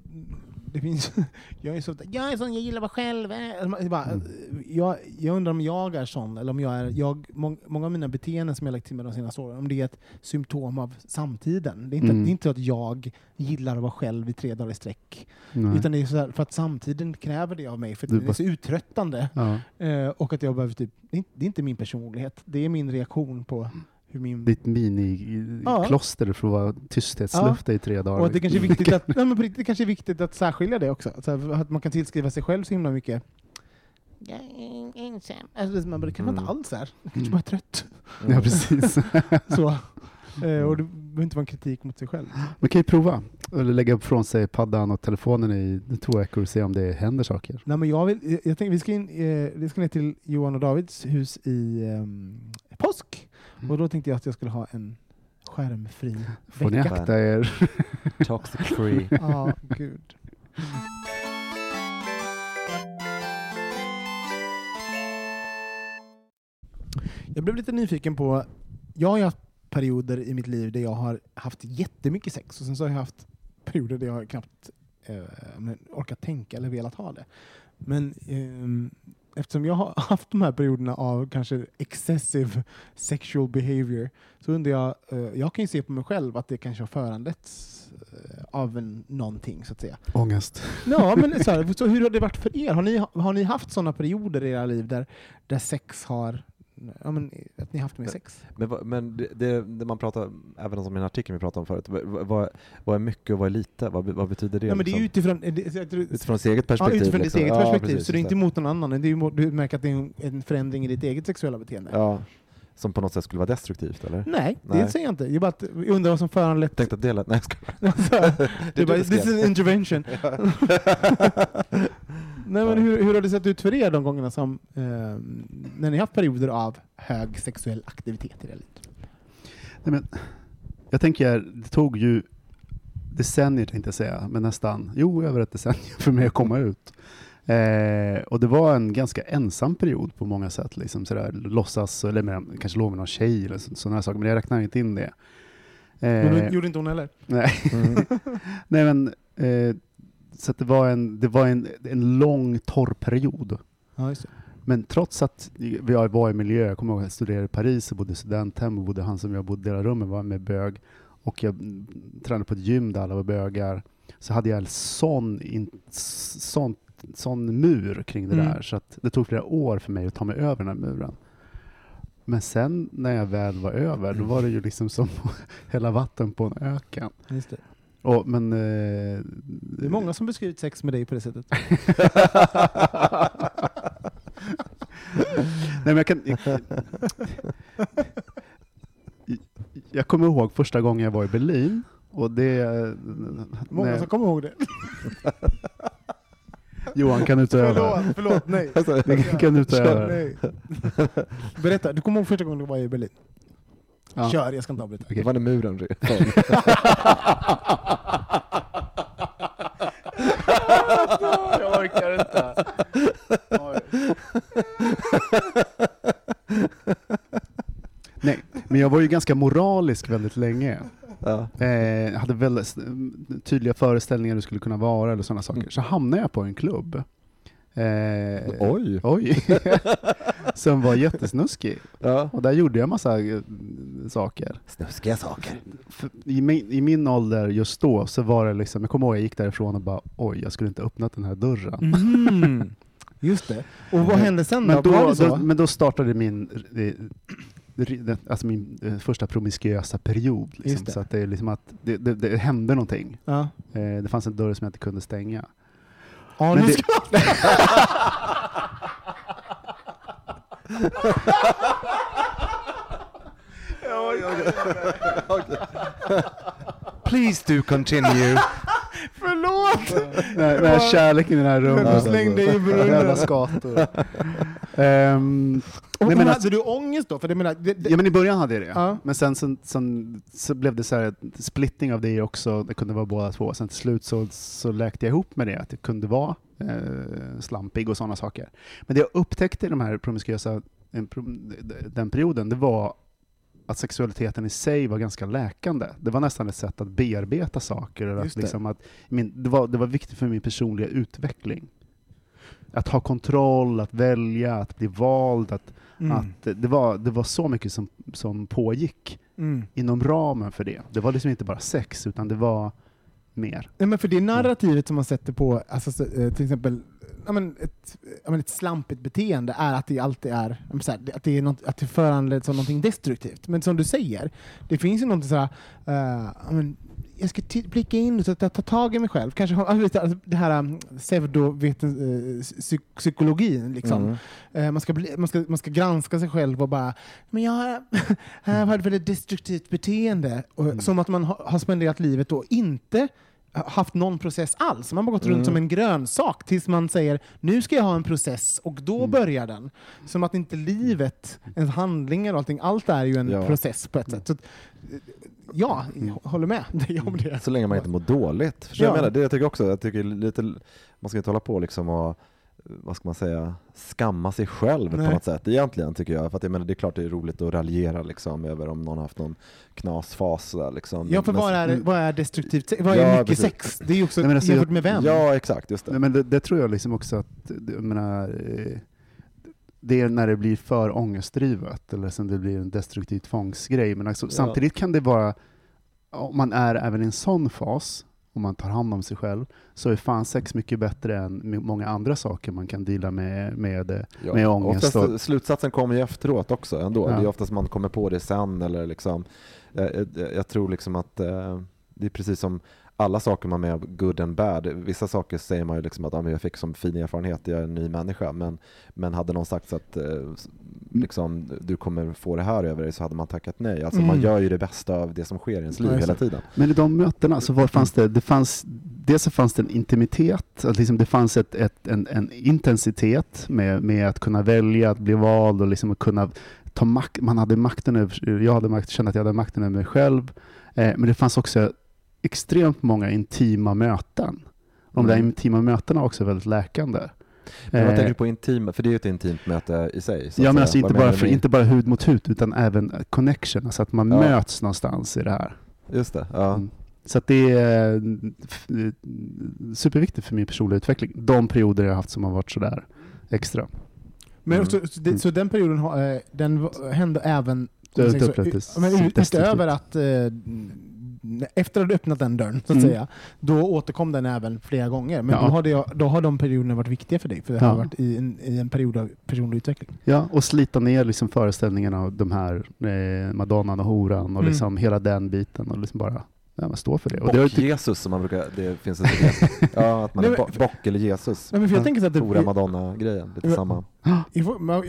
det finns, jag är så, jag är sån, jag gillar vara själv. eh. Det är bara, Mm. jag, jag undrar om jag är sån, eller om jag är, jag, mång, många av mina beteenden som jag lagt till mig de senaste åren, om det är ett symptom av samtiden. Det är inte, Mm. det är inte att jag gillar att vara själv i tre dagar i sträck, Nej. utan det är så här, för att samtiden kräver det av mig, för det är så uttröttande. ja. Eh, och att jag behöver typ, det är inte min personlighet, det är min reaktion på hur min Ditt mini-kloster för att vara tysthetslufta i tre dagar. Och det kanske är viktigt att, nej men på riktigt, det kanske är viktigt att särskilja det också. Så här, att man kan tillskriva sig själv så himla mycket. Jag är ensam. Alltså, man det kanske Mm. inte alls är. Det kanske Mm. bara är trött. Ja, precis. Så. Eh, och det behöver inte vara en kritik mot sig själv. Man kan ju prova. Eller lägga ifrån sig paddan och telefonen i två veckor och se om det händer saker. Nej, men jag, vill, jag, jag tänker, vi ska, in, eh, vi ska ner till Johan och Davids hus i ehm, påsk. Mm. Och då tänkte jag att jag skulle ha en skärmfri Får ni vecka. akta er. Toxic free. Ja, gud. Jag blev lite nyfiken på, jag har ju haft perioder i mitt liv där jag har haft jättemycket sex och sen så har jag haft perioder där jag knappt eh, orkat tänka eller velat ha det. Men ehm, eftersom jag har haft de här perioderna av kanske excessive sexual behavior så undrar jag, eh, jag kan ju se på mig själv att det kanske har föranletts eh, av en, någonting så att säga. Ångest. Ja, men så, här, så hur har det varit för er? Har ni, har ni haft sådana perioder i era liv där, där sex har, ja men att ni haft med sex? Men, men det, det, det man pratar, även som i den artikeln vi pratade om förut, vad, vad, är mycket och vad är lite? Vad, vad betyder det? Ja, men det är liksom? utifrån, det, utifrån sitt eget ja, perspektiv? utifrån ditt liksom. eget Ja, perspektiv, precis, så det är inte mot någon annan. Det är, du märker att det är en, en förändring i ditt eget sexuella beteende. Ja, som på något sätt skulle vara destruktivt, eller? Nej, det Nej. säger jag inte. Jag bara att, jag undrar vad som föranlett... Tänkte att det lät... Nej, jag skojar. Det är bara, this is intervention. Nej, men hur, hur har det sett ut för er de gångerna som, eh, när ni haft perioder av hög sexuell aktivitet i era liv? Nej, men, jag tänker, det tog ju decennier tänkte jag säga, men nästan, jo över ett decennium för mig att komma ut. Eh, och det var en ganska ensam period på många sätt. Liksom, sådär, låtsas, eller med, kanske låg med någon tjej eller sådana saker, men jag räknar inte in det. Men Eh, det gjorde inte hon heller? nej. Mm. nej men, eh, så att det var, en, det var en, en lång torr period. Ja. Men trots att vi var i miljö, jag kommer ihåg att jag studerade i Paris och bodde i studenthem och bodde han som jag bodde i rum med var med bög. och jag tränade på ett gym där alla var bögar, så hade jag en sån, in, sån, sån mur kring det Mm. där, så att det tog flera år för mig att ta mig över den här muren. Men sen när jag väl var över, då var det ju liksom som hälla vatten på en öken. Just det. Och, men, eh, det är många som beskrivit sex med dig på det sättet. Nej, men jag, kan, jag, jag kommer ihåg första gången jag var i Berlin. Och det, Många nej, som kommer ihåg det. Johan kan utöva. Förlåt, förlåt, nej. Det kan du utöva. nej. Berätta, du kommer ihåg första gången du var i Berlin? Ja. Kör, jag ska inte avbryta. Det var när muren. Jag orkar inte. Nej, men jag var ju ganska moralisk väldigt länge. Ja. Eh, hade väldigt tydliga föreställningar det skulle kunna vara eller sådana saker. Mm. Så hamnade jag på en klubb. Eh, Oj! Oj! Som var jättesnuskig. Ja. Och där gjorde jag massa eh, saker. Snuskiga saker. För I min, I min ålder just då så var det liksom, jag kommer ihåg jag gick därifrån och bara oj, jag skulle inte öppnat den här dörren. Mm. Just det. Och vad hände sen Men då? Då, men då startade min, eh, alltså min eh, första promiskuösa period. Liksom, det. så att det, är liksom att det, det, det hände någonting. Ja. Eh, det fanns en dörr som jag inte kunde stänga. Ja, Men nu det- ska... Please do continue. Förlåt! Nej, den här kärleken i den här Du rummet. slängde i Jävla brunnen. skator. Ehm, Och Nej, men hade alltså- du ångest då? För det menar, det, det, ja men i början hade jag det. Ja. Men sen, sen, sen så blev det så här splitting av det också. Det kunde vara båda två. Sen till slut så, så läkte jag ihop med det. Att det kunde vara eh, slampig och sådana saker. Men det jag upptäckte i de här promiskuösa, prom- den perioden, det var att sexualiteten i sig var ganska läkande. Det var nästan ett sätt att bearbeta saker. Eller att det. liksom att min, det, var, det var viktigt för min personliga utveckling. Att ha kontroll, att välja, att bli vald. Att, mm. att det, var, det var så mycket som, som pågick Mm. inom ramen för det. Det var liksom inte bara sex, utan det var mer. Nej, men för det narrativet som man sätter på alltså, så, eh, till exempel ja, men ett, ja, men ett slampigt beteende är att det alltid är här, att det, är något, att det föranleds av någonting destruktivt. Men som du säger, det finns ju någonting sådär, uh, ja, men, jag ska blicka in och ta, ta, ta tag i mig själv. Kanske alltså, alltså, det här um, pseudopsykologin. Liksom. Mm. Eh, man, ska bli, man, ska, man ska granska sig själv och bara, men jag har, jag har ett väldigt destruktivt beteende. Och, Mm. Som att man ha, har spenderat livet och inte haft någon process alls. Man har gått runt Mm. som en grönsak tills man säger nu ska jag ha en process och då Mm. börjar den. Som att inte livet, ens handlingar och allting, allt är ju en Ja. process på ett sätt. Så, ja, Mm. jag håller med dig om det. Så länge man inte mår dåligt. Ja. jag menar, det jag tycker också, jag tycker lite, man ska inte hålla på liksom och vad ska man säga, skamma sig själv Nej. på något sätt egentligen tycker jag. För att jag menar, det är klart det är roligt att raljera liksom över om någon har haft någon knasfas. Där, liksom. Ja, för Men- vad är, vad är destruktivt sex? Vad är Ja, mycket precis. sex? Det är ju också Nej, alltså, jämfört med vem? Ja, exakt, just det. Nej, men det, det tror jag liksom också att, det- jag menar, eh, det är när det blir för ångestdrivet, eller sen det blir en destruktiv tvångsgrej. Men alltså, Ja. samtidigt kan det vara, om man är även i en sån fas, om man tar hand om sig själv, så är fan sex mycket bättre än många andra saker man kan dela med, med eh, Ja. med ångest Oftast, och- slutsatsen kommer ju efteråt också ändå. Ja. Det är oftast man kommer på det sen eller liksom, eh, eh, jag tror liksom att eh, det är precis som alla saker man är med good and bad. Vissa saker säger man ju liksom att ah, jag fick som fin erfarenhet, jag är en ny människa. Men, men hade någon sagt att eh, s- liksom, du kommer få det här över dig så hade man tackat nej. Alltså man Mm. gör ju det bästa av det som sker i ens liv hela tiden. Men i de mötena så var, fanns det, det fanns, dels så fanns det en intimitet, att liksom det fanns ett, ett, en, en intensitet med, med att kunna välja, att bli vald och liksom att kunna ta makt, man hade makten över, jag hade makt, kände att jag hade makten över mig själv. Eh, men det fanns också extremt många intima möten. De där Mm. intima mötena var också väldigt läkande. Men vad Eh, tänker du på intima? För det är ju ett intimt möte i sig. så Ja men alltså inte bara, för, inte bara hud mot hud utan även connection, alltså att man Ja. möts någonstans i det här. Just det, ja. Mm. Så att det är eh, eh, superviktigt för min personliga utveckling. De perioder jag har haft som har varit sådär extra. Men Mm. så, så, det, så den perioden den hände även Det- det men utöver att eh, efter att du öppnat den dörren, så att Mm. säga, då återkom den även flera gånger. Men Ja. då, har det, då har de perioderna varit viktiga för dig, för det Ja. har varit i en, i en period av personlig utveckling. Ja, och slita ner liksom föreställningarna av de här eh, Madonnan och horan och Mm. liksom hela den biten och liksom bara ja, men stå för det. Och det ju typ- Bock-Jesus som man brukar, det finns ett. Ja, att man är Nej, bo- bock eller Jesus. Nej, men för jag tänker så att det, Hora Madonna-grejen, lite samma.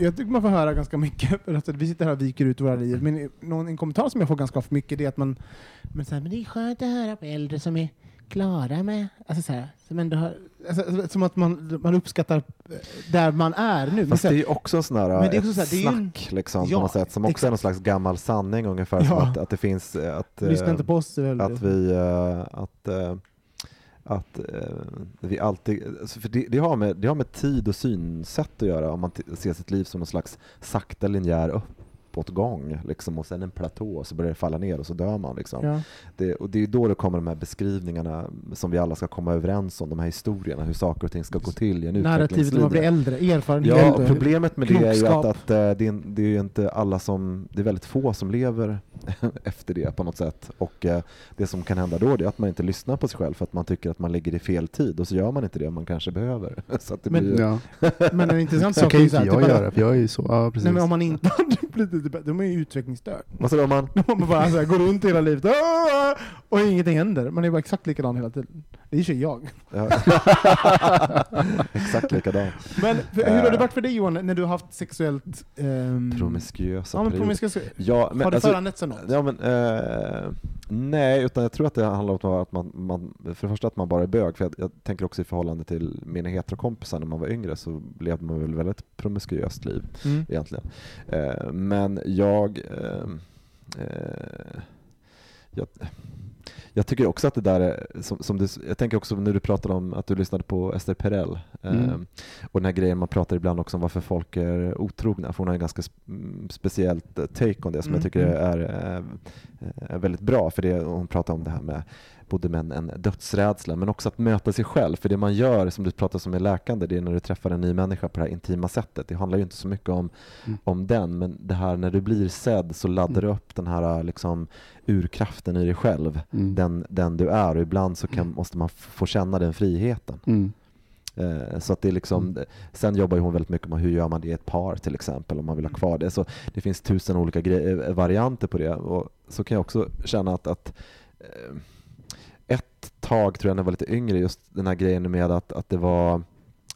Jag, tycker man får höra ganska mycket, att vi sitter här och viker ut våra liv, men någon, en kommentar som jag får ganska ofta mycket det är att man, men, så här, men det är skönt att höra på äldre som är klara med, alltså så här, som ändå har, alltså, som att man, man uppskattar eh, där man är nu. Men Fast så det är ju också en sån här, Men det är också så här, det är ju en- snack liksom, Ja, på något sätt, som också är någon exakt. slags gammal sanning ungefär, som Ja. att, att det finns, eh, att, lyssna eh, inte på oss. väl- att vi, eh, att, eh, att eh, vi alltid, alltså, för det, det, har med, det har med tid och synsätt att göra om man ser sitt liv som en slags sakta linjär uppåtgång liksom, och sen en platå och så börjar det falla ner och så dör man. Liksom. ja. Det, och det är då det kommer de här beskrivningarna som vi alla ska komma överens om, de här historierna, hur saker och ting ska gå till i en Narrativet när man blir äldre, erfarenhet. Ja, och problemet med det är ju att, klokskap. att eh, det, är, det är inte alla som, det är väldigt få som lever efter det på något sätt. Och eh, det som kan hända då det är att man inte lyssnar på sig själv för att man tycker att man ligger i fel tid och så gör man inte det man kanske behöver. Så att det Men- blir, ja. Men en intressant sak kan är ju ju så inte här, jag göra, för jag är ju så. Ja, precis. Nej, men om man inte hade blivit det, de är ju utvecklingsstörd. vad man? Om man bara så här, går runt hela livet "Åh!" och ingenting händer. Man är bara exakt likadan hela tiden. Det är ju jag. Ja. Exakt likadant. Men för, hur har det varit för dig Johan, när du har haft sexuellt... ehm, Promiskuösa ja, men perioder. promiskuös, Ja, men Har det alltså- föranletts av något? Ja, men, eh, nej, utan jag tror att det handlar om att man, man, för det första att man bara är bög, för jag, jag tänker också i förhållande till mina heterokompisar när man var yngre så levde man väl väldigt promiskuöst liv Mm. egentligen. Eh, men jag, eh, eh, jag, jag tycker också att det där är, som, som du, jag tänker också när du pratade om att du lyssnade på Esther Perel, eh, Mm. och den här grejen man pratar ibland också om varför folk är otrogna, för hon har en ganska mm, speciellt eh, take on det som Mm, jag tycker mm. är, är, är väldigt bra, för det, hon pratar om det här med både med en, dödsrädsla men också att möta sig själv. För det man gör, som du pratar om är läkande, det är när du träffar en ny människa på det här intima sättet. Det handlar ju inte så mycket om, Mm. om den, men det här när du blir sedd så laddar du upp den här liksom, urkraften i dig själv, Mm. den, den du är och ibland så kan, måste man få känna den friheten. Mm. Eh, Så att det är liksom, sen jobbar ju hon väldigt mycket med hur gör man det i ett par till exempel om man vill ha kvar det. Så det finns tusen olika varianter på det och så kan jag också känna att, att eh, ett tag tror jag när jag var lite yngre just den här grejen med att, att det var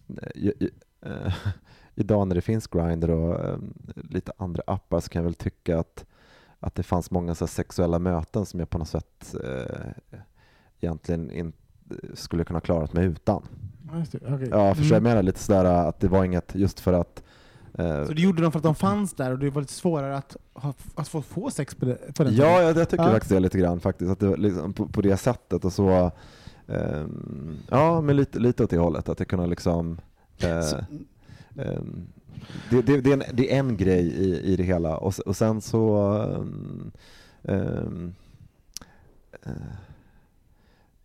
eh, ju- ju- eh, idag när det finns Grindr och eh, lite andra appar så kan jag väl tycka att, att det fanns många så sexuella möten som jag på något sätt eh, egentligen inte skulle kunna klarat mig utan. Okej. Ja, förstår jag Mm. menar lite sådär att det var inget just för att eh, Så du gjorde dem för att de fanns där och det var lite svårare att, ha, att få, få sex på, det, på den Ja, jag, jag tycker Ja. faktiskt det lite grann faktiskt, att det liksom på, på det sättet och så ehm, Ja, men lite, lite åt det hållet, att det kunna liksom eh, Så- ehm, det, det, det, är en, det är en grej i, i det hela och, och sen så ehm, eh,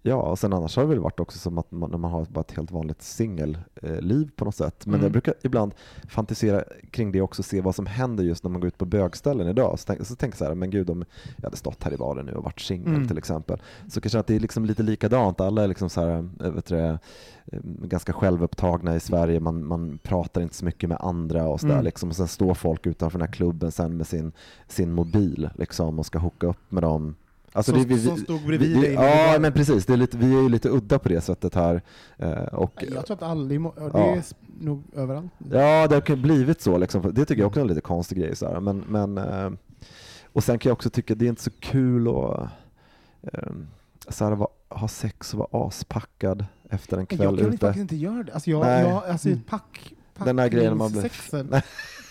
Ja, och sen annars har det väl varit också som att man, när man har bara ett helt vanligt singelliv på något sätt. Men Mm. jag brukar ibland fantisera kring det också, se vad som händer just när man går ut på bögställen idag. Så, tänk, så tänker jag så här, men gud om jag hade stått här i valen nu och varit singel Mm. till exempel. Så kanske att det är liksom lite likadant, alla är liksom så här, eh, vet du, eh, ganska självupptagna i Sverige, man, man pratar inte så mycket med andra och sådär Mm. liksom. Och sen står folk utanför den här klubben sen med sin, sin mobil liksom och ska hooka upp med dem. Alltså som, det, vi, som stod bredvid vi, dig. ja, men precis. Det är lite, vi är ju lite udda på det sättet här. Eh, och, Jag tror att aldrig, det Ja. är nog överallt. Ja, det har kan blivit så. Liksom. Det tycker jag också är en lite konstig grej. Så här. Men, men, eh, och sen kan jag också tycka att det är inte så kul att eh, så här, ha sex och vara aspackad efter en Jag kväll kan ute. faktiskt inte göra det. Alltså jag, Nej. jag alltså pack, pack Den här grejen man blir- sexen.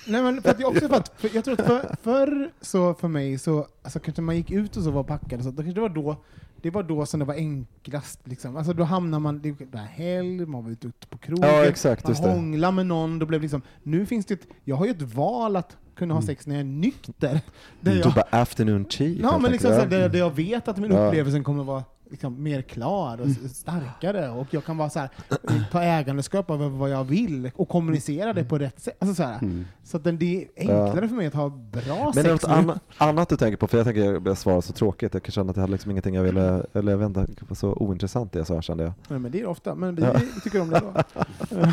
Nej men för att jag också för att, för jag tror att för, förr så för mig så, alltså kanske man gick ut och så var packad så, då kanske det var då det var då som det var enklast. Liksom. Alltså då hamnar man, det var helg, man var ute på krogen, Ja, exakt. man hånglade med någon, då blev liksom, nu finns det ett, jag har ju ett val att kunna ha Mm. sex när jag är nykter. Där Du jag, bara afternoon tea. ja, men liksom så här, där, där jag vet att min Ja. upplevelse kommer vara liksom, mer klar och s- starkare och jag kan vara så här, ta ägandeskap över vad jag vill och kommunicera det på rätt sätt. Alltså, så här. Mm. Så att den, det är enklare för mig att ha bra Men är det sex något nu. anna, annat du tänker på? För jag tänker jag jag svarar så tråkigt. Jag känna att jag hade liksom ingenting jag ville, eller jag vet inte, så ointressant det jag sa kände jag. Nej, men det är ofta, men vi, Ja. vi tycker om det då.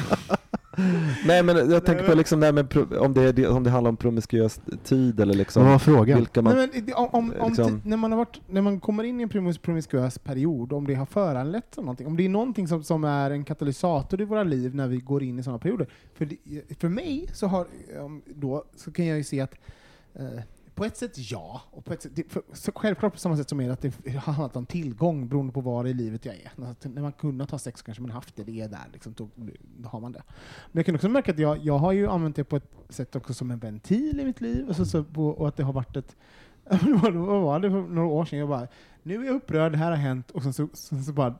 Nej men jag tänker på liksom det här med om det, om det handlar om promiskuös tid eller liksom Vad var frågan? vilka man... Nej, men, om, om, om liksom- när, man har varit, när man kommer in i en promis- promiskuös period, om det har föranletts av någonting, om det är någonting som, som är en katalysator i våra liv när vi går in i sådana perioder. För, det, för mig så, har, då, så kan jag ju se att eh, på ett sätt ja, och på ett sätt, det, för, så självklart på samma sätt som är att det har handlat om tillgång beroende på var i livet jag är. Att när man kunnat ha sex kanske man haft det, det är där, liksom, då, då har man det. Men jag kan också märka att jag, jag har ju använt det på ett sätt också som en ventil i mitt liv, och, så, så, på, och att det har varit ett vad var det för några år sedan? Jag bara, nu är jag upprörd, det här har hänt, och sen så, sen så bara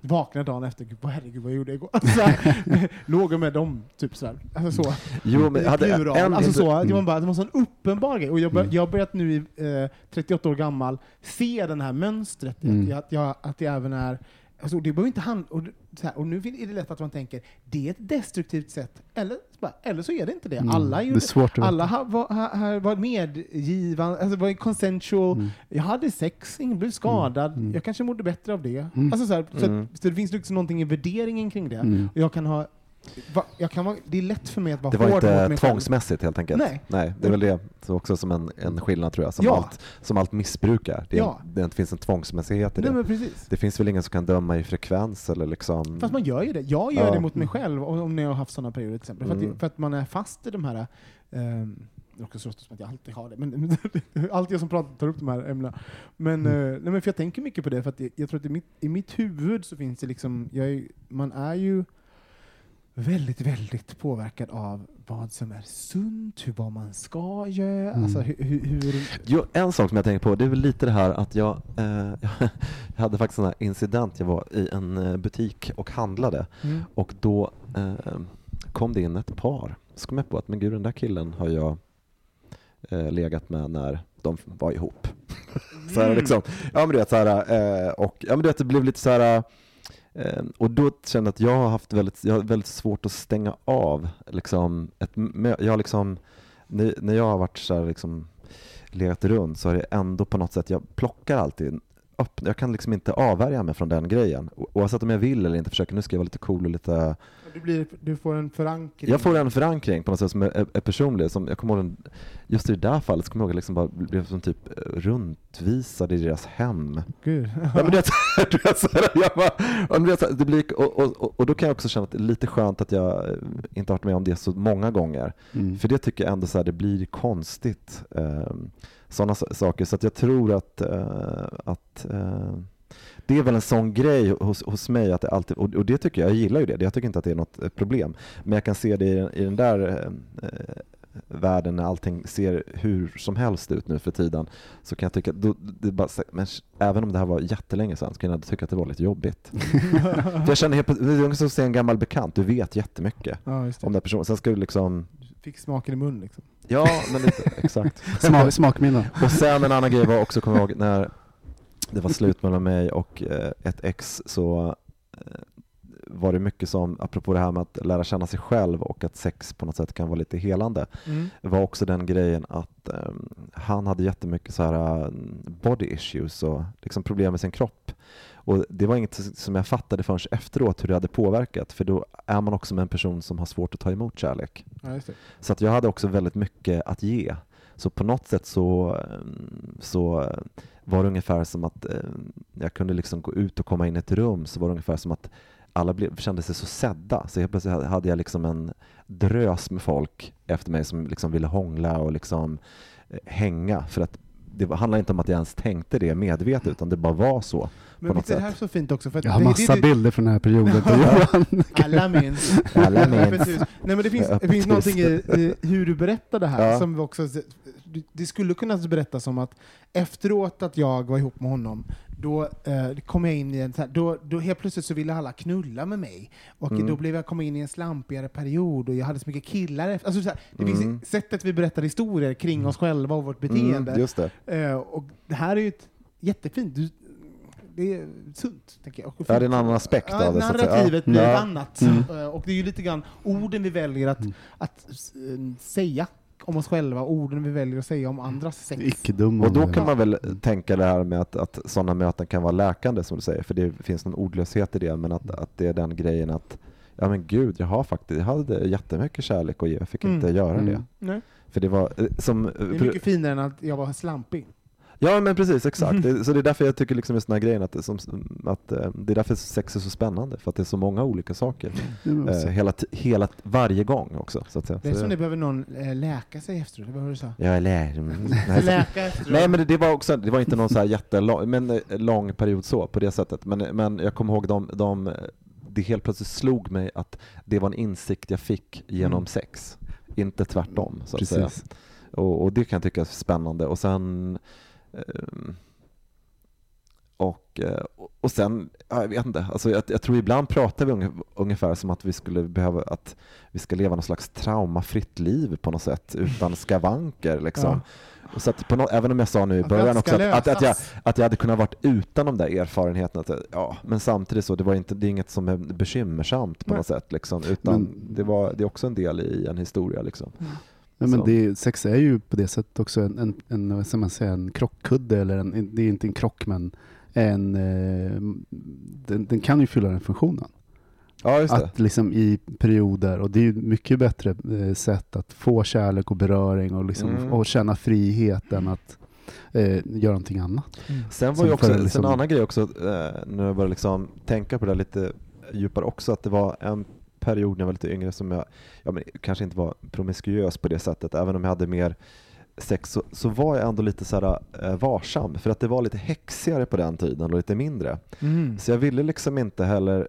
vaknade dagen efter, gud, vad herregud vad jag gjorde igår? Låg med dem, typ sådär. Alltså så. Jo, men hade Plural. en, alltså så, Mm. det var bara det var en sån uppenbar grej. Och jag, bör, Mm. jag har börjat nu, eh, 38 år gammal, se den här mönstret. Mm. Att, jag, att det även är Alltså, det behöver inte handla, och, så här, och nu är det lätt att man tänker, det är ett destruktivt sätt, eller, eller så är det inte det. Mm. Alla, Det gjorde, svårt att alla ha, var, ha, ha, var medgivande, alltså var consensual, Mm. jag hade sex, ingen blev skadad, Mm. jag kanske mådde bättre av det. Mm. Alltså, så, här, så, Mm. så det finns liksom någonting i värderingen kring det. Mm. Och jag kan ha, va, jag kan vara, det är lätt för mig att vara Det var hård mot inte mig själv. tvångsmässigt helt enkelt. Nej. det är väl det så också som en, en skillnad tror jag, som, Ja. allt, som allt missbrukar. Det, är, Ja. det finns en tvångsmässighet i Nej, det. precis. Det finns väl ingen som kan döma i frekvens eller liksom... Fast man gör ju det. Jag gör Ja. det mot mig själv, om när jag har haft sådana perioder till exempel. För, Mm. att, för att man är fast i de här... Um, det råkar så låta som att jag alltid har det, men alltid jag som pratar tar upp de här ämnena. Men, Mm. eh, nej, men för jag tänker mycket på det, för att jag, jag tror att i mitt, i mitt huvud så finns det liksom... Jag är, man är ju väldigt, väldigt påverkad av vad som är sunt, hur, vad man ska göra, Mm. alltså hur... hur, Jo, en sak som jag tänker på, det är väl lite det här att jag, eh, jag hade faktiskt en incident, jag var i en eh, butik och handlade mm. och då eh, kom det in ett par. Så kom jag på att men gud, den där killen har jag eh, legat med när de var ihop. så här, liksom, ja men du vet så här, eh, och ja men du vet det blev lite så här eh, Ehm, och då kände jag att jag har haft väldigt, jag har väldigt svårt att stänga av liksom ett jag liksom när, jag har varit så här liksom legat runt så har det ändå på något sätt, jag plockar alltid upp, jag kan liksom inte avvärja mig från den grejen. Oavsett om jag vill eller inte försöker, nu ska jag vara lite cool och lite Du, blir, du får en förankring. jag får en förankring på något sätt som är, är, personlig. Som jag kommer ihåg, just i det där fallet så kommer jag ihåg att jag liksom blev som typ runtvisad i deras hem. Gud. Ja, men jag bara, det blir, och, och, då kan jag också känna att det är lite skönt att jag eh, inte har varit med om det så många gånger. Mm. För det tycker jag ändå så här, det blir konstigt. Eh, sådana saker. Så att jag tror att, eh, att eh, det är väl en sån grej hos, hos mig, att det alltid, och, det tycker jag, jag gillar ju det, jag tycker inte att det är något eh, problem. Men jag kan se det i, i den där eh, världen när allting ser hur som helst ut nu för tiden, så kan jag tycka, då, bara, men även om det här var jättelänge sedan, så kan jag tycka att det var lite jobbigt. för jag känner helt det är som att se en gammal bekant, du vet jättemycket Ja, om den personen. Sen ska du liksom, Fick smaken i mun liksom. ja men lite, exakt. Smak, smakminnen. Och sen en annan grej var också, kommer jag ihåg, när det var slut mellan mig och eh, ett ex så eh, var det mycket som, apropå det här med att lära känna sig själv och att sex på något sätt kan vara lite helande, Mm. var också den grejen att eh, han hade jättemycket så här eh, body issues och liksom problem med sin kropp. Och det var inget som jag fattade förrän efteråt hur det hade påverkat, för då är man också med en person som har svårt att ta emot kärlek. Ja. Så att jag hade också väldigt mycket att ge. Så på något sätt så, så var det ungefär som att eh, jag kunde liksom gå ut och komma in i ett rum så var det ungefär som att alla blev, kände sig så sedda. Så helt plötsligt hade jag liksom en drös med folk efter mig som liksom ville hångla och liksom eh, hänga. För att det handlade inte om att jag ens tänkte det medvetet utan det bara var så. Men något visst är det här så fint också? För att Jag har det- massa det, det, bilder från den här perioden på Johan. Alla minns. Alla minns. Nej, men det finns, det finns någonting i, i hur du berättar det här Ja. som vi också... Det skulle kunna berättas som att efteråt att jag var ihop med honom, då eh, kom jag in i en... Då, då helt plötsligt så ville alla knulla med mig. Och Mm. då blev jag, kom in i en slampigare period och jag hade så mycket killar. efter- Alltså, det Mm. finns sättet vi berättar historier kring oss själva och vårt beteende. Mm, just det. Eh, och det här är ju ett jättefint... Du, det är sunt, tänker jag. Och Ja, det är en annan aspekt ja, av det. Narrativet blir Ja. annat. Mm. Eh, Och det är ju lite grann orden vi väljer att, att eh, säga om oss själva orden vi väljer att säga om andras sex. Och då kan man väl tänka det här med att, att sådana möten kan vara läkande som du säger, för det finns någon ordlöshet i det, men att, att det är den grejen att ja men gud, jag har faktiskt, jag hade jättemycket kärlek att ge, jag fick Mm. inte göra Mm. det. Nej. För det var eh, som... Det är mycket finare än att jag var slampig. Ja men precis, exakt. Mm. Det, så det är därför jag tycker liksom just den här grejen att, det, som, att eh, det är därför sex är så spännande, för att det är så många olika saker. Ja, men Eh, hela, hela, varje gång också. Så att säga. Det är som det behöver någon eh, läka sig efteråt, vad var det du sa? Jag lär mig. Nej, Läka efteråt. Nej men det, det var också, det var inte någon så här jättelång men, eh, lång period så på det sättet. Men, men jag kommer ihåg de, de, det helt plötsligt slog mig att det var en insikt jag fick genom Mm. sex. Inte tvärtom så att säga. Och, och det kan jag tycka är spännande. Och sen och, eh, och sen, ja, jag vet inte, alltså jag, jag tror ibland pratar vi unge- ungefär som att vi skulle behöva, att vi ska leva något slags traumafritt liv på något sätt, utan skavanker liksom. Och så att nå även om jag sa nu i början också att, att, att, jag, att jag hade kunnat varit utan de där erfarenheterna, att, ja, men samtidigt så, det var inte, det är inget som är bekymmersamt på Nej. något sätt, liksom, utan Men- det, var, det är också en del i en historia. Liksom. Ja, men Så. det, sex är ju på det sättet också en, en, en, vad ska man säga, en krockkudde, eller en, det är inte en krock men en, eh, den, den kan ju fylla den funktionen. Ja. Att liksom i perioder, och det är ju mycket bättre eh, sätt att få kärlek och beröring och, liksom, Mm. och känna frihet än att eh, göra någonting annat. Sen var ju också liksom- en annan grej också, eh, när jag började liksom tänka på det lite djupare också, att det var en period när jag var lite yngre som jag, ja men kanske inte var promiskuös på det sättet, även om jag hade mer sex så, så var jag ändå lite så här, eh, varsam, för att det var lite häxigare på den tiden och lite mindre. Mm. Så jag ville liksom inte heller,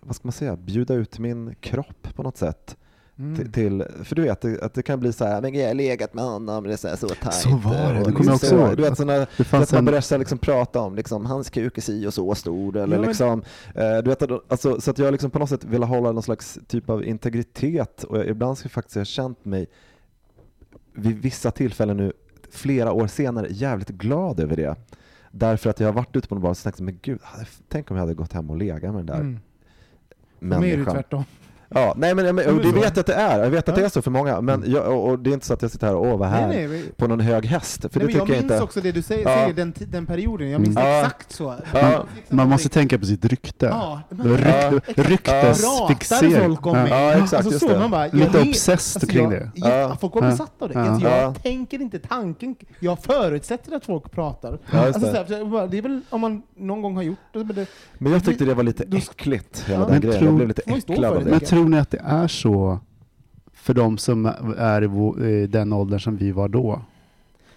vad ska man säga, bjuda ut min kropp på något sätt. Mm. Till, till, för du vet att det, kan bli så här, men jag har legat med honom, det är så, här, så tajt. Så var det, det kommer jag liksom också så, ihåg. Du vet, såna, Det fanns att man börjar så här liksom prata om liksom, hans kuk är si och så stor. Eller Ja, men- liksom, eh, du vet, alltså, så att jag liksom på något sätt ville hålla någon slags typ av integritet och jag, ibland ska jag faktiskt ha känt mig vid vissa tillfällen nu, flera år senare, jävligt glad över det. Därför att jag har varit ute på en bar och tänkt men gud, tänk om jag hade gått hem och legat med den där Mm. Människan. tvärtom. Ja, nej men, men Ja, det vet jag att det är, jag vet att Ja. det är så för många, men jag, och, och det är inte så att jag sitter här och åh vad här, Nej, nej, på någon hög häst, för nej, det tycker jag jag, minns inte. också det du säger, Ja. säger den, den perioden. Jag minns Mm. Ja. exakt så. Ja. man måste tänka på sitt rykte. Ja, Ja. rykt, ryktesfixering. folk om Ja. mig? Ja, exakt, alltså, så, det. man bara, jag Lite obsessed alltså, kring jag, det. Ja. Ja. Folk var Ja. besatta av det. Ja. Alltså, jag Ja. tänker inte tanken, jag förutsätter att folk pratar. Ja, alltså, det. här, jag är väl om man någon gång har gjort det. Men det Men jag tyckte det var lite äckligt, hela Ja. den grejen. Jag blev lite man äcklad av det. Tror ni att det är så för de som är i den åldern som vi var då?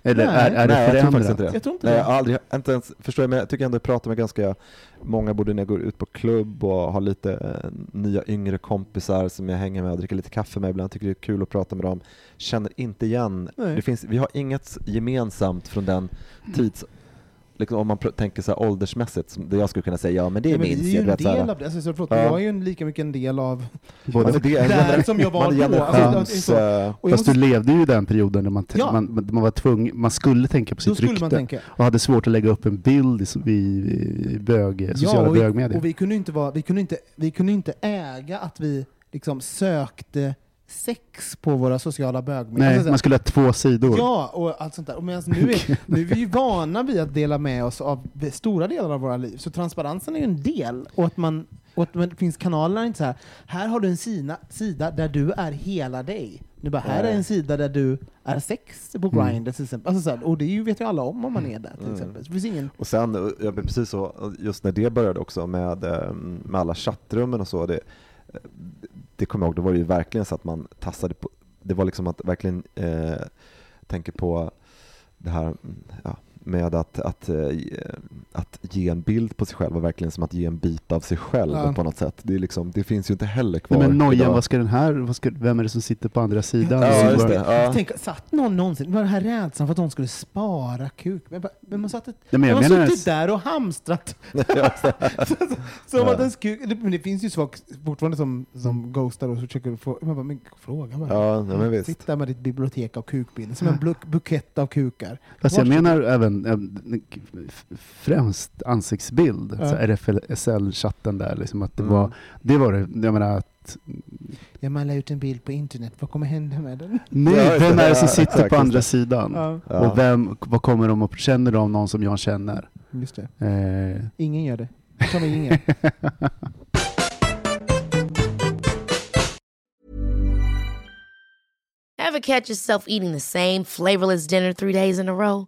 Eller Nej. är, är det Nej, jag tror förändrat? faktiskt inte det. jag tror inte Nej, det. jag har aldrig, inte ens, förstår jag, men jag tycker ändå jag pratar med ganska många, både när jag går ut på klubb och har lite eh, nya yngre kompisar som jag hänger med och dricker lite kaffe med ibland, tycker det är kul att prata med dem. Känner inte igen, Nej. det finns, vi har inget gemensamt från den tids, liksom om man tänker så här åldersmässigt, som det jag skulle kunna säga, ja men det Ja, men minns vi är ju jag. en du vet, så här. del av det. Alltså, så, förlåt, Ja. Jag är ju en, lika mycket en del av Både, Alltså, det där som jag var då. Alltså, det eh, Och jag Fast du måste, levde ju i den perioden där man, Ja. man, man var tvungen, man skulle tänka på sitt rykte man tänka. och hade svårt att lägga upp en bild i, i, i bög, sociala och vi, bögmedier. och vi kunde inte vara, vi kunde inte, vi kunde inte äga att vi liksom sökte sex på våra sociala bögmedier. Nej, Alltså, man skulle ha två sidor. Ja, och allt sånt där. Och nu, är, nu är vi ju vana vid att dela med oss av stora delar av våra liv, så transparensen är ju en del. Och att, man, och att det finns kanaler inte så här. här har du en sida, sida där du är hela dig. Nu bara, här är en sida där du är sex på Mm. Grindr till exempel. Alltså så här, och det ju, vet ju alla om om man är där till Mm. exempel. Så det finns ingen... Och sen, ja, men precis så, just när det började också med, eh, med alla chattrummen och så, det, det kommer jag ihåg, då var det ju verkligen så att man tassade på, det var liksom att verkligen eh, tänka på det här mm, ja, med att, att, eh, att ge en bild på sig själv var verkligen som att ge en bit av sig själv Ja. på något sätt. Det, är liksom, det finns ju inte heller kvar. Nej, men nojan, vad ska den här, vad ska, vem är det som sitter på andra sidan? Ja, just det. Ja. Tänk, satt någon någonsin, var den här rädslan för att de skulle spara kuk? Men, men man satt ett, Nej, men jag har menar, suttit där och hamstrat Som Ja. att ens kuk, det- men det finns ju folk fortfarande som, som ghostar och försöker få, man bara, men fråga bara. Ja, ja, men visst. Sitt där med ditt bibliotek av kukbilder, som en buk, bukett av kukar. fast jag menar även främst ansiktsbild, Ja. så RFSL-chatten där, liksom att det Mm. var, det var det, jag menar att Ja, man la ut en bild på internet. Vad kommer hända med den? nej, vem är det som sitter på andra sidan? Ja. Och vem, vad kommer de att, känner de någon som jag känner? just det. Eh, Ingen gör det. Mig ingen. Ever catch yourself eating the same flavorless dinner three days in a row?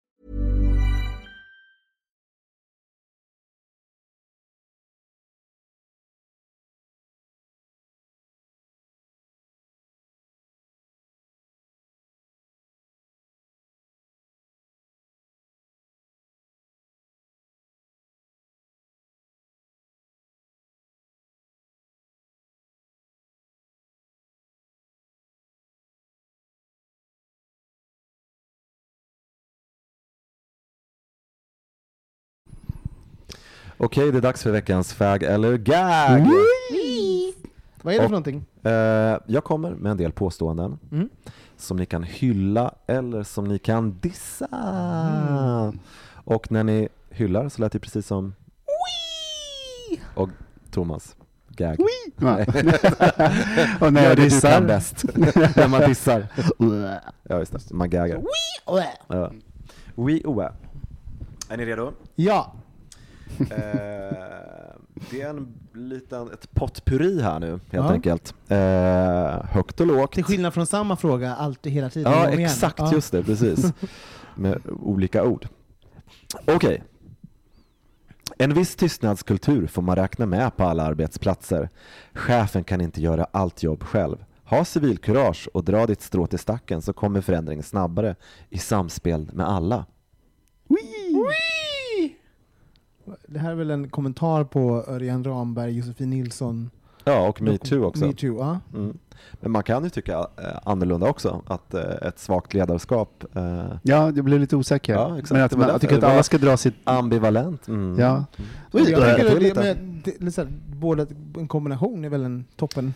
Okej, det är dags för veckans fag eller gag. Vad är det Och- för någonting? Eh, jag kommer med en del påståenden Mm. som ni kan hylla eller som ni kan dissa. Mm. Och när ni hyllar så lät det precis som och Thomas, gag. Ja. och när Gör jag det du dissar... kan bäst. när man dissar. Ja, just det. Man gaggar. Ja. Oui, oä. Är ni redo? Ja. Eh, det är en liten, ett potpurri här nu helt Ja. enkelt. Eh, högt och lågt. Till skillnad från samma fråga alltid hela tiden. Ja, exakt, Ja. just det, precis. Med olika ord. Okej. En viss tystnadskultur får man räkna med på alla arbetsplatser. Chefen kan inte göra allt jobb själv. Ha civilkurage och dra ditt strå till stacken så kommer förändringen snabbare i samspel med alla. Det här är väl en kommentar på Örjan Ramberg, Josefin Nilsson. Ja, och metoo också. Metoo, ja. Mm. Men man kan ju tycka eh, annorlunda också, att eh, ett svagt ledarskap, eh, Ja, jag blev lite osäker. Ja, exakt. Men att Det man, jag tycker att det alla ska dra sitt... ambivalent. Mm. Ja. Jag Oj, då tycker är det det, men det, det, båda, en kombination är väl en toppen.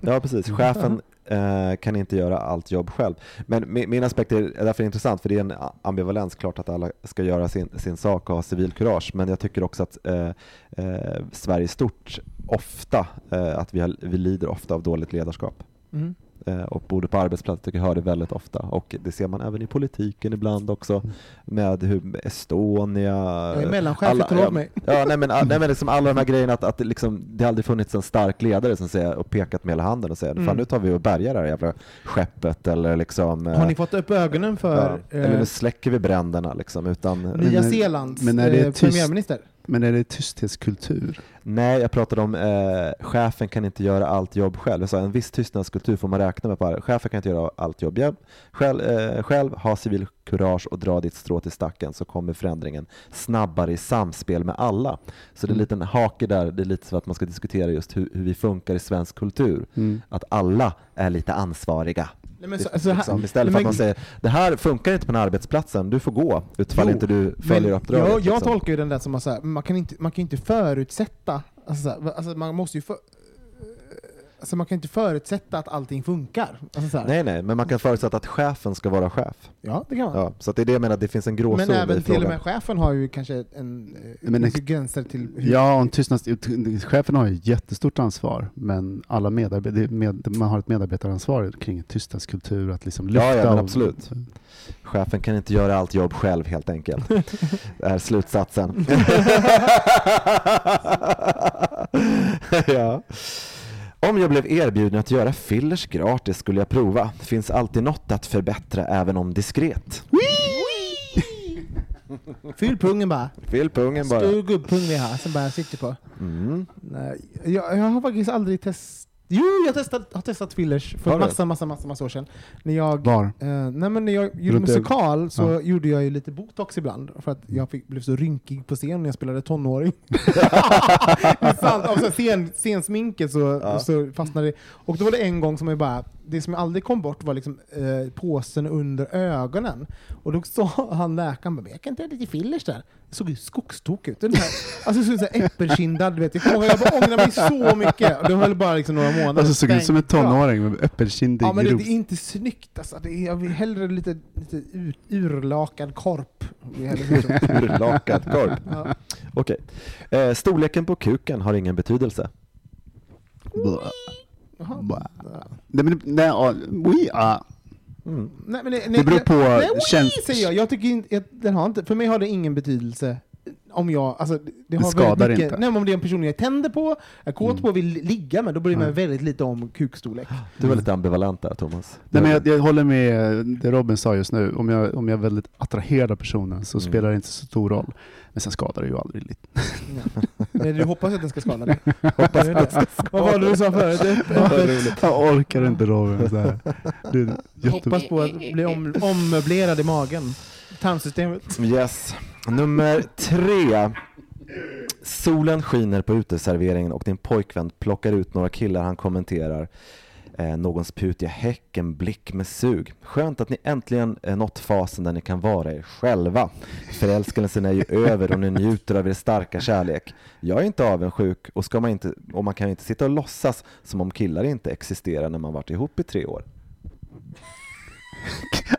Ja, precis. Chefen eh, kan inte göra allt jobb själv. Men min, min aspekt är är därför intressant, för det är en ambivalens. Klart att alla ska göra sin, sin sak och ha civilkurage, men jag tycker också att eh, eh, Sverige stort ofta, eh, att vi, har, vi lider ofta av dåligt ledarskap. Mm. Eh, och både på arbetsplatser tycker jag hör det väldigt ofta och det ser man även i politiken ibland också med hur Estonia Jag är mellanchef, alla- ja, mig. Ja, nej, men, nej, men liksom alla de här grejerna att, att det, liksom, det aldrig funnits en stark ledare som säger och pekat med hela handen och säger Mm. fan nu tar vi och bärgar det här jävla skeppet eller liksom Har ni eh, fått upp ögonen ja, för eller eh, nu släcker vi bränderna liksom utan Nya Men- Zeelands men är det eh, tyst- premiärminister? Men är det tysthetskultur? Nej, jag pratade om eh, chefen kan inte göra allt jobb själv. Jag sa en viss tystnadskultur får man räkna med på. Chefen kan inte göra allt jobb själv. Själv, eh, själv ha civil kurage och dra ditt strå till stacken så kommer förändringen snabbare i samspel med alla. Så det är en liten hake där, det är lite så att man ska diskutera just hur, hur vi funkar i svensk kultur. Mm. Att alla är lite ansvariga. Nej, så, alltså, liksom, istället för att man säger det här funkar inte på den här arbetsplatsen, du får gå utifall Jo, inte du följer uppdraget. Jag, jag liksom. tolkar ju den där som att man kan inte, man kan inte förutsätta, alltså, alltså man måste ju för, alltså man kan inte förutsätta att allting funkar. Alltså så här. Nej, nej, men man kan förutsätta att chefen ska vara chef. Ja, det kan man. Ja, så att det är det jag menar, det finns en gråzon Men även i till och med chefen har ju kanske en eh, Men ex- gränser till hur Ja, om tystnads... chefen har ju jättestort ansvar, men alla medarbetare, med, man har ett medarbetaransvar kring tystnadskultur, att liksom lyfta. Ja, ja, men och- absolut. Chefen kan inte göra allt jobb själv helt enkelt. Det är slutsatsen. ja. Om jag blev erbjuden att göra fillers gratis skulle jag prova. Finns alltid något att förbättra även om diskret. Fyll pungen bara. Fyll pungen bara. Stor gubbpung vi har som bara sitter på. Mm. Nej, jag, jag har faktiskt aldrig testat Jo, jag testat, har testat fillers för massa, massa, massa, massa år sedan. När jag, Var? eh, nej, men när jag gjorde musikal så Ja. gjorde jag ju lite botox ibland för att jag fick, blev så rynkig på scen när jag spelade tonåring. sant. Scen, scensminket så, Ja. så fastnade det. Och då var det en gång som jag bara, det som jag aldrig kom bort var liksom eh, påsen under ögonen. Och då sa han läkaren bara, "Men jag kan inte ha lite fillers där. Det såg ju skogstok ut. Den här, alltså så här äppelkindad, du vet. Jag, kommer jag bara ångrar mig så mycket. Och det höll bara liksom några månader. Alltså såg ut som en tonåring med äppelkindig Ja men det, det är inte snyggt alltså. Det är, jag vill hellre lite, lite ur, urlakad korp. Urlakad korp. Ja. Okej. Eh, storleken på kuken har ingen betydelse. Blah. Blah. Nej, men, nej, ja. Mm. Nej, men nej, Det beror på Nej, oui, säger jag. jag tycker inte, den har inte, för mig har det ingen betydelse om jag, alltså, det, har skadar mycket, inte. Nej, om det är en person jag tänder på, är kåt Mm. på och vill ligga med, då bryr jag mig Nej. väldigt lite om kukstorlek. Du var lite ambivalent där Thomas. Nej, men jag, jag håller med det Robin sa just nu. Om jag, om jag är väldigt attraherad av personen så Mm. spelar det inte så stor roll. Men sen skadar det ju aldrig lite. Nej, du hoppas att den ska skada dig? hoppas att ska Vad var det du sa förut? Jag orkar inte Robin. Så här. Det är jätte... Hoppas på att bli om, ommöblerad i magen. Tarmsystemet. Yes. Nummer tre. Solen skiner på uteserveringen och din pojkvän plockar ut några killar han kommenterar. Eh, någons putiga häck, en blick med sug. Skönt att ni äntligen eh, nått fasen där ni kan vara er själva. Förälskelsen är ju över och ni njuter av er starka kärlek. Jag är inte avundsjuk och, ska man, inte, och man kan ju inte sitta och låtsas som om killar inte existerar när man varit ihop i tre år.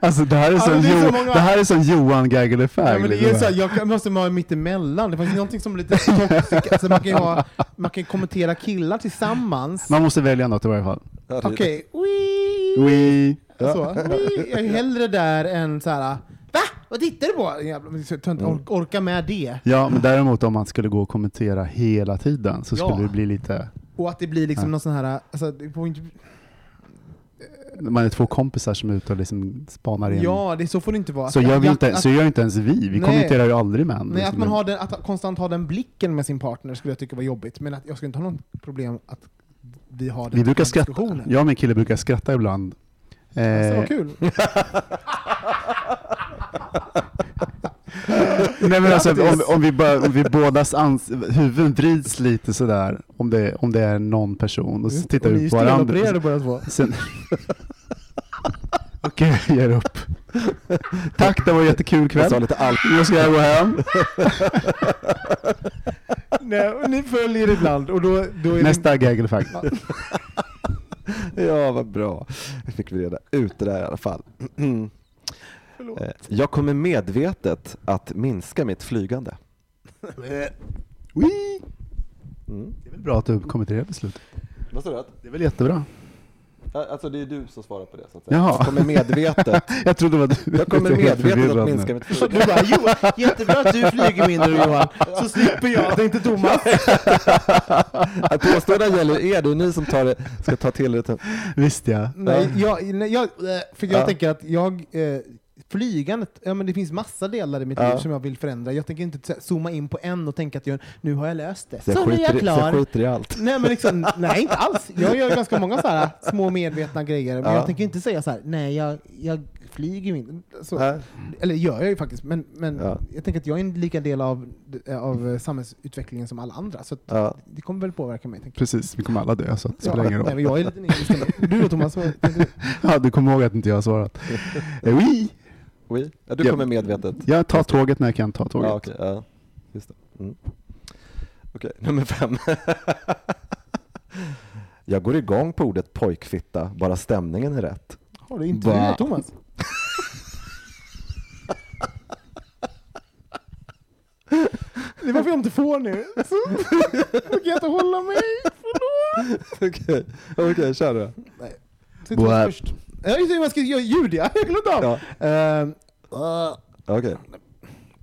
Alltså det här är Ja, sån, men det är så jo, många- det här är sån Johan Gaggle Ja, men det är så här, jag måste vara mitt emellan. Det finns någonting som är lite toxic. Alltså man, kan ha, man kan kommentera killar tillsammans. Man måste välja något i varje fall. Okej. Oui. Så. Oui. Jag är hellre där än så här. Va? Vad tittar du på? Jag inte Mm. ork, orka med det. Ja, men däremot om man skulle gå och kommentera hela tiden så skulle Ja. det bli lite... Och att det blir liksom Ja. någon sån här... Alltså, det får inte, Man är två kompisar som är ute och liksom spanar in. ja, det, så får det inte vara. så, Att- gör vi inte, att- så gör inte ens vi. Vi Nej. kommenterar ju aldrig med Nej, att man har den, att konstant ha den blicken med sin partner skulle jag tycka var jobbigt. Men att jag skulle inte ha något problem att vi har den Vi brukar skratta. diskussioner. Jag och min kille brukar skratta ibland. Alltså, Eh, vad kul. Nej men alltså om, om, vi bara, om vi bådas ans huvuden vrids lite sådär, om det, om det är någon person, och så tittar Och ni vi är på varandra. stelopererade båda två. Sen... Okej, jag ger upp. Tack, det var en jättekul Jag kväll. sa lite allt. Nu ska jag gå hem. Nej, ni följer ibland och då, då är Nästa gaggle fact. Ja, vad bra. Nu fick vi reda ut det där i alla fall. Förlåt. Eh, Jag kommer medvetet att minska mitt flygande. Wee! Mm. Det är väl bra att du kommer till det beslutet. Vad sa du? Det är väl jättebra. Alltså det är du som svarar på det så att säga. Jaha. Jag kommer medvetet, Jag trodde det var du. jag kommer medvetet att minska mitt Du flygande. bara, jo, jättebra att du flyger mindre Johan, så slipper jag, tänkte Thomas. Att Påståendena gäller er, det är ni som tar det, ska ta till det. Visst ja. Nej, jag, nej, jag, för jag Ja. tänker att jag, eh, flygandet, ja men det finns massa delar i mitt Ja. liv som jag vill förändra. Jag tänker inte zooma in på en och tänka att jag, nu har jag löst det. Så Så nu är jag i- så jag klar. skiter i allt. Nej men liksom, nej inte alls. Jag gör ganska många så här små medvetna grejer, men Ja. jag tänker inte säga så här, nej jag, jag flyger inte. Så, Nej. eller gör jag ju faktiskt, men, men Ja. jag tänker att jag är en lika del av, av samhällsutvecklingen som alla andra. Så att Ja. det kommer väl påverka mig. Precis, vi kommer alla dö så att det spelar ingen Nej, roll. men jag är lite nitisk. Du då Thomas? du? Ja, du kommer ihåg att inte jag har svarat. Eh, Oui. Oui. Ja, du Ja. kommer medvetet. Jag tar tåget när jag kan ta tåget. Ja, okej. ja. Just det. Mm. Okej, nummer fem. Jag går igång på ordet pojkfitta, bara stämningen är rätt. Har du intervjuat? Thomas? Det är varför jag inte får nu. Så, jag kan inte hålla mig. Okej, okej, kör du. Så Thomas Boä. först. Ja, just det, man ska göra ljud ja. Jag glömde av. Ehm, Okej.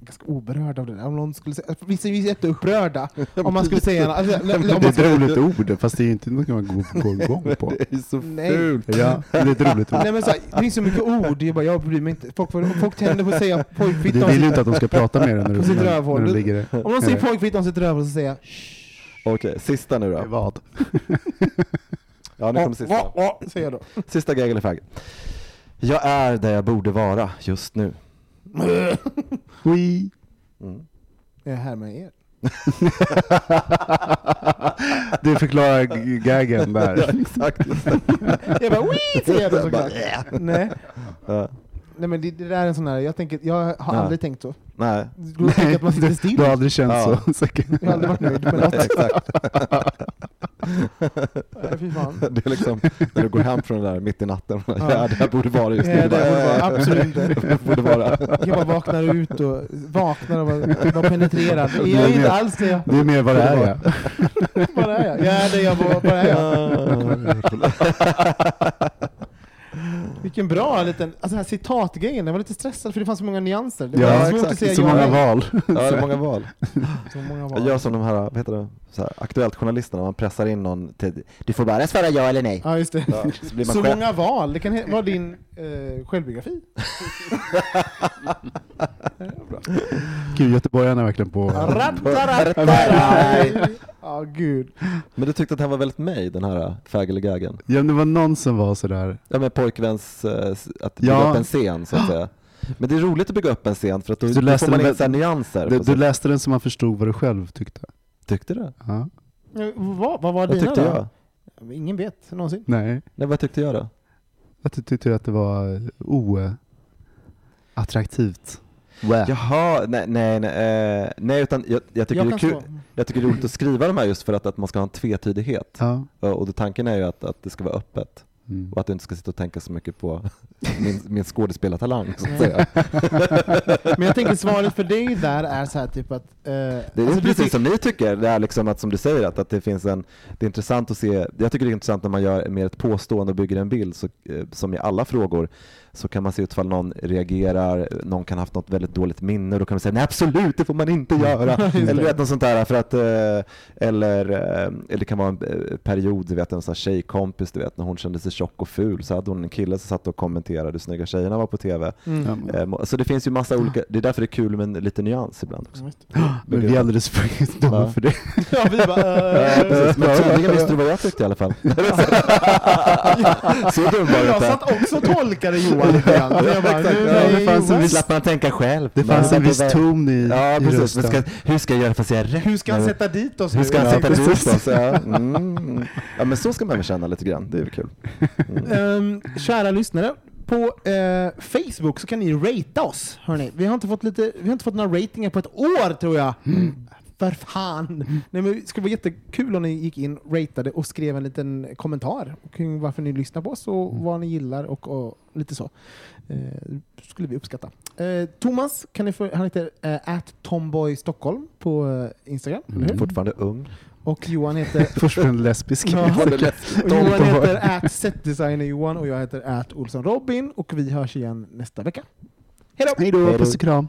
ganska oberörd av det där. Om någon skulle säga, vissa är ju jätteupprörda om man skulle säga... Alltså, om Det är man ett roligt ord, fast det är ju inte något man går, går igång på. Det är så Nej. fult. Ja, det är ett roligt ord. nej, men så, här, det finns så mycket ord, jag, bara, jag bryr mig inte. Folk, får, folk tänder på att säga Du pojkfitta. om vill ju inte att de ska prata med dig när du, när, när du ligger Om någon säger pojkfitta om sitt rövhål så säger jag Okej, sista nu då. Vad? Ja, nu kommer sista. "Åh, åh, åh", säger jag då. Sista gag eller fagg. Jag är där jag borde vara just nu. Ui. Mm. Jag är här med er. Du förklarar gaggen där. Exakt. Jag bara wii säger jag då såklart. Nej. Ja. Nej men det, det där är en sån här, jag, tänker, jag har Ja. aldrig tänkt så. Nej, Du tänker att man sitter du, still. du har aldrig känt Ja. så säkert. Jag har aldrig varit nöjd med något. exakt. Nej. Det är liksom när du går hem från det där mitt i natten. Ja, det här borde vara just Ja, nu. det borde vara, absolut inte. Borde vara. Jag bara vaknar ut och vaknar och bara, bara penetrerar. Jag är inte alls det jag... Det är mer vad det är jag. Bara är jag. Jag är det jag var, bara är jag. Vilken bra liten, alltså den här citatgrejen, jag var lite stressad för det fanns så många nyanser. Det var Ja, svårt exakt. att säga Så ja många val. Ja, är många val. Så många Jag val. gör som de här, vad heter det, så här, aktuellt journalisterna, man pressar in någon till, du får bara svara ja eller nej. Ja, just det. Ja, så blir man Så många val, det kan vara din eh, självbiografi. Gud, göteborgarna är verkligen på... Ja, gud. Men du tyckte att det här var väldigt mig, den här eller gaggen? Ja, det var någon som var sådär. Ja men pojkväns, eh, att bygga Ja. upp en scen så att säga. Men det är roligt att bygga upp en scen för att då, Du då läste får man den in så nyanser. Du, du läste den som man förstod vad du själv tyckte. Tyckte du? Ja. Eh, Vad, vad var Vad dina tyckte då? jag? Ingen vet någonsin. Nej, Nej, vad tyckte jag då? att du tyckte att det var oattraktivt. Wow. Jaha, nej, nej, nej, eh, nej utan jag, jag, tycker Jag det är kul, jag tycker det är roligt att skriva de här just för att, att man ska ha en tvetydighet. Ja. Ja, Och då tanken är ju att, att det ska vara öppet Mm. och att du inte ska sitta och tänka så mycket på min, min skådespelartalang så att säga. Men jag tänker svaret för dig där är så här typ att... Eh, Det är alltså, precis som ni tycker, det är liksom att som du säger att, att det finns en, det är intressant att se, jag tycker det är intressant när man gör mer ett påstående och bygger en bild, så, eh, som i alla frågor, så kan man se utfall någon reagerar, någon kan ha haft något väldigt dåligt minne och då kan man säga nej absolut, det får man inte göra. eller vet något sånt där, för att, eh, eller, eh, eller det kan vara en eh, period, du vet en sån här tjejkompis, du vet när hon kände sig tjock och ful så hade hon en kille som satt och kommenterade hur snygga tjejerna var på TV. Mm. Så det finns ju massa olika, det är därför det är kul med en liten nyans ibland också. Men vi är alldeles för dumma Ja. för det. Ja, vi bara... Precis. Men tydligen visste du vad jag tyckte i alla fall. Så dum var jag jag inte. satt också och tolkade Johan lite grann. Så jag bara, Exakt, nu ja, är det fanns en Johan- viss- Slapp man tänka själv. Det fanns en viss ton i, Ja, i precis. rösten. Men ska, hur ska jag göra för att säga rätt? Hur ska han sätta dit oss Hur ska han Ja, sätta dit oss? Ja. Mm. ja, men så ska man väl känna lite grann. Det är väl kul. Ehm, kära lyssnare, på eh, Facebook så kan ni ratea oss. Hörrni. Vi, har inte fått lite, vi har inte fått några ratingar på ett år tror jag. För fan! Nej, men det skulle vara jättekul om ni gick in, ratade och skrev en liten kommentar kring varför ni lyssnar på oss och vad ni gillar och, och lite så. Eh, skulle vi uppskatta. Eh, Thomas, kan ni få, han heter eh, Tomboy Stockholm på eh, Instagram, hur? Fortfarande ung. Och Johan heter Först en lesbisk. Ja. Och Johan heter at setdesigner Johan och jag heter at Olsson Robin och vi hörs igen nästa vecka. Hej då! Hej då, puss och kram.